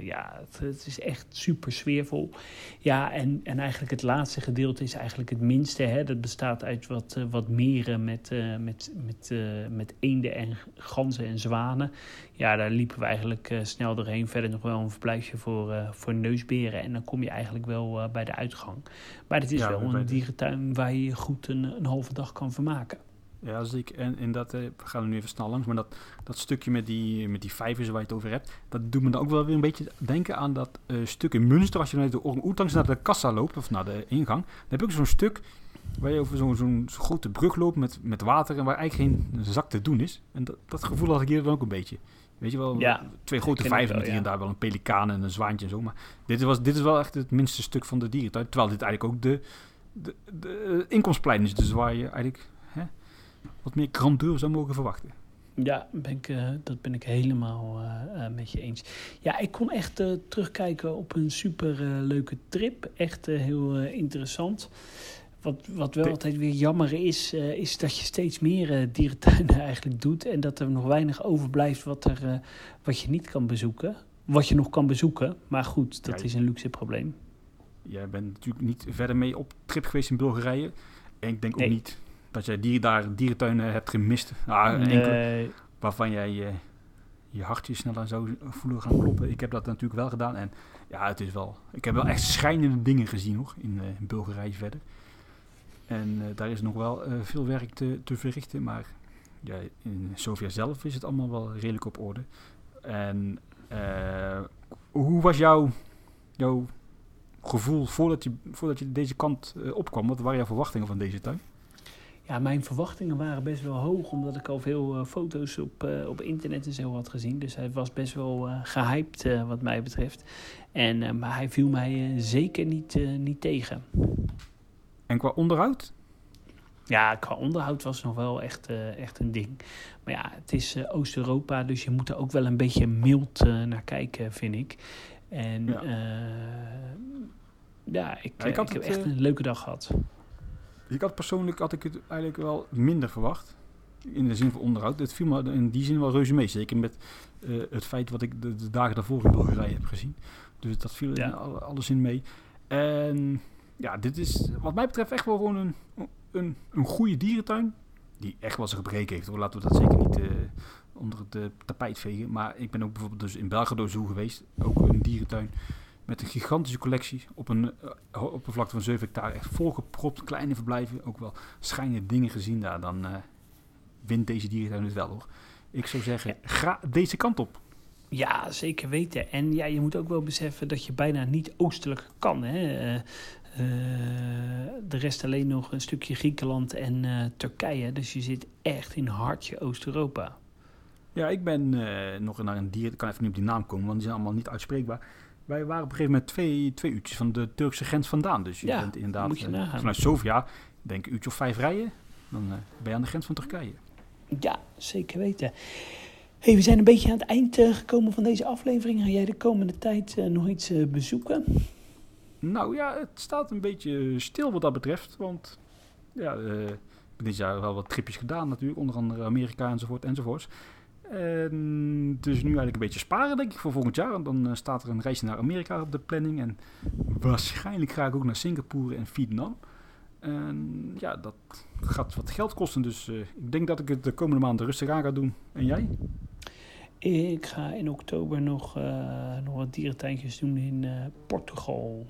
ja, het, het, is echt super sfeervol. Ja, en, en eigenlijk het laatste gedeelte is eigenlijk het minste. Hè. Dat bestaat uit wat, wat meren met, met, met, met eenden en ganzen en zwanen ja, daar liepen we eigenlijk uh, snel doorheen. Verder nog wel een verblijfje voor, uh, voor neusberen. En dan kom je eigenlijk wel uh, bij de uitgang. Maar het is ja, wel een dierentuin waar je goed een, een halve dag kan vermaken. Ja, zeker. En, en dat, we gaan er nu even snel langs, maar dat, dat stukje met die, met die vijvers waar je het over hebt, dat doet me dan ook wel weer een beetje denken aan dat stuk in Münster. Als je naar de orang naar de kassa loopt, of naar de ingang, dan heb ook zo'n stuk waar je over zo'n zo'n grote brug loopt met, met water en waar eigenlijk geen zak te doen is. En dat, dat gevoel had ik hier dan ook een beetje. Weet je wel, ja, twee grote vijvers met hier en daar wel een pelikaan en een zwaantje en zo. Maar dit, was, dit is wel echt het minste stuk van de dierentuin. Terwijl dit eigenlijk ook de, de, de inkomstplein is. Dus waar je eigenlijk hè, wat meer grandeur zou mogen verwachten. Ja, ben ik, uh, dat ben ik helemaal uh, uh, met je eens. Ja, ik kon echt terugkijken op een super leuke trip. Echt heel interessant. Wat, wat wel altijd weer jammer is, uh, is dat je steeds meer uh, dierentuinen eigenlijk doet. En dat er nog weinig overblijft wat, er, uh, wat je niet kan bezoeken. Wat je nog kan bezoeken. Maar goed, dat ja, is een luxe probleem. Jij bent natuurlijk niet verder mee op trip geweest in Bulgarije. En ik denk ook niet dat jij die, daar dierentuinen hebt gemist. Ah, enkele, waarvan jij je, je hartje sneller zou voelen gaan kloppen. Ik heb dat natuurlijk wel gedaan. En ja, het is wel... Ik heb wel echt schijnende dingen gezien nog in, in Bulgarije verder. En uh, daar is nog wel uh, veel werk te, te, verrichten, maar ja, in Sofia zelf is het allemaal wel redelijk op orde. En uh, hoe was jouw, jouw gevoel voordat je, voordat je deze kant opkwam? Wat waren jouw verwachtingen van deze tuin? Ja, mijn verwachtingen waren best wel hoog, omdat ik al veel foto's op, op internet en zo had gezien. Dus hij was best wel gehyped wat mij betreft. En, maar hij viel mij zeker niet, niet tegen. En qua onderhoud? Ja, qua onderhoud was nog wel echt, uh, echt een ding. Maar ja, het is uh, Oost-Europa, dus je moet er ook wel een beetje mild uh, naar kijken, vind ik. En ja, ja ik, ja, ik, ik heb echt een leuke dag gehad. Ik had persoonlijk had ik het eigenlijk wel minder verwacht. In de zin van onderhoud. Het viel me in die zin wel reuze mee. Zeker met het feit wat ik de, de, dagen daarvoor in Bulgarije heb gezien. Dus dat viel ja. in alles in mee. En ja, dit is wat mij betreft echt wel gewoon een, een, een goede dierentuin. Die echt wel zijn gebreken heeft. Hoor. Laten we dat zeker niet uh, onder het uh, tapijt vegen. Maar ik ben ook bijvoorbeeld dus in Belgrado Zoo geweest. Ook een dierentuin. Met een gigantische collectie. Op een uh, oppervlakte van 7 hectare. Echt volgepropt. Kleine verblijven. Ook wel schijnende dingen gezien daar. Dan wint deze dierentuin het wel hoor. Ik zou zeggen, ga deze kant op. Ja, zeker weten. En ja, je moet ook wel beseffen dat je bijna niet oostelijk kan. Hè? Uh, de rest alleen nog een stukje Griekenland en uh, Turkije. Dus je zit echt in hartje Oost-Europa. Ja, ik ben uh, nog naar een dier. Ik kan even niet op die naam komen, want die zijn allemaal niet uitspreekbaar. Wij waren op een gegeven moment twee, twee uurtjes van de Turkse grens vandaan. Dus je ja, bent inderdaad je vanuit Sofia, denk een uurtje of vijf rijden. Dan ben je aan de grens van Turkije. Ja, zeker weten. Hey, we zijn een beetje aan het eind gekomen van deze aflevering. Ga jij de komende tijd nog iets bezoeken? Nou ja, het staat een beetje stil wat dat betreft. Want ja, ik heb dit jaar wel wat tripjes gedaan natuurlijk. Onder andere Amerika enzovoort enzovoorts. En dus nu eigenlijk een beetje sparen denk ik voor volgend jaar. En dan staat er een reisje naar Amerika op de planning. En waarschijnlijk ga ik ook naar Singapore en Vietnam. En ja, dat gaat wat geld kosten. Dus uh, ik denk dat ik het de komende maanden rustig aan ga doen. En jij? Ik ga in oktober nog, uh, nog wat dierentuintjes doen in Portugal.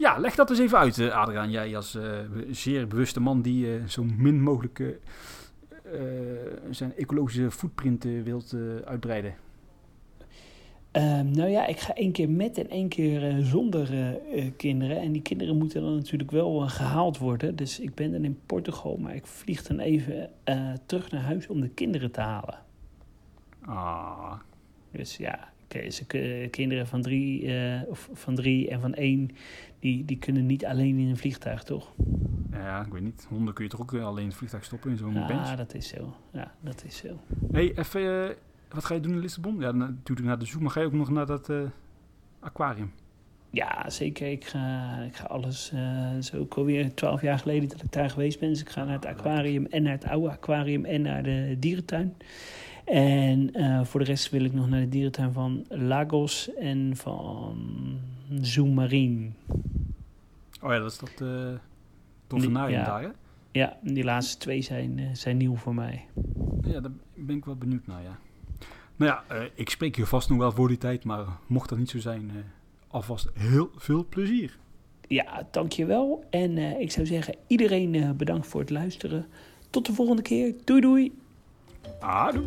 Ja, leg dat eens even uit, Adriaan. Jij als zeer bewuste man die zo min mogelijk zijn ecologische footprint wilt uitbreiden. Um, nou ja, ik ga één keer met en één keer zonder kinderen. En die kinderen moeten dan natuurlijk wel gehaald worden. Dus ik ben dan in Portugal, maar ik vlieg dan even terug naar huis om de kinderen te halen. Ah. Dus ja, ze, kinderen van drie, of van drie en van één, die, die kunnen niet alleen in een vliegtuig, toch? Ja, ik weet niet. Honden kun je toch ook alleen in het vliegtuig stoppen in zo'n ja, bench? Ja, dat is zo. Ja, dat is zo. hey, even wat ga je doen in Lissabon? Ja, natuurlijk naar de zoo, maar ga je ook nog naar dat uh, aquarium? Ja, zeker. Ik ga, ik ga alles. Uh, zo ook alweer twaalf jaar geleden dat ik daar geweest ben. Dus ik ga naar het aquarium en naar het oude aquarium en naar de dierentuin. En uh, voor de rest wil ik nog naar de dierentuin van Lagos en van Zoo Marine. Oh ja, dat is dat uh, dolfinarium ja. daar, hè? Ja, die laatste twee zijn, zijn nieuw voor mij. Ja, daar ben ik wel benieuwd naar, ja. Nou ja, uh, ik spreek je vast nog wel voor die tijd, maar mocht dat niet zo zijn, uh, alvast heel veel plezier. Ja, dankjewel. En uh, ik zou zeggen, iedereen bedankt voor het luisteren. Tot de volgende keer. Doei doei. Claro.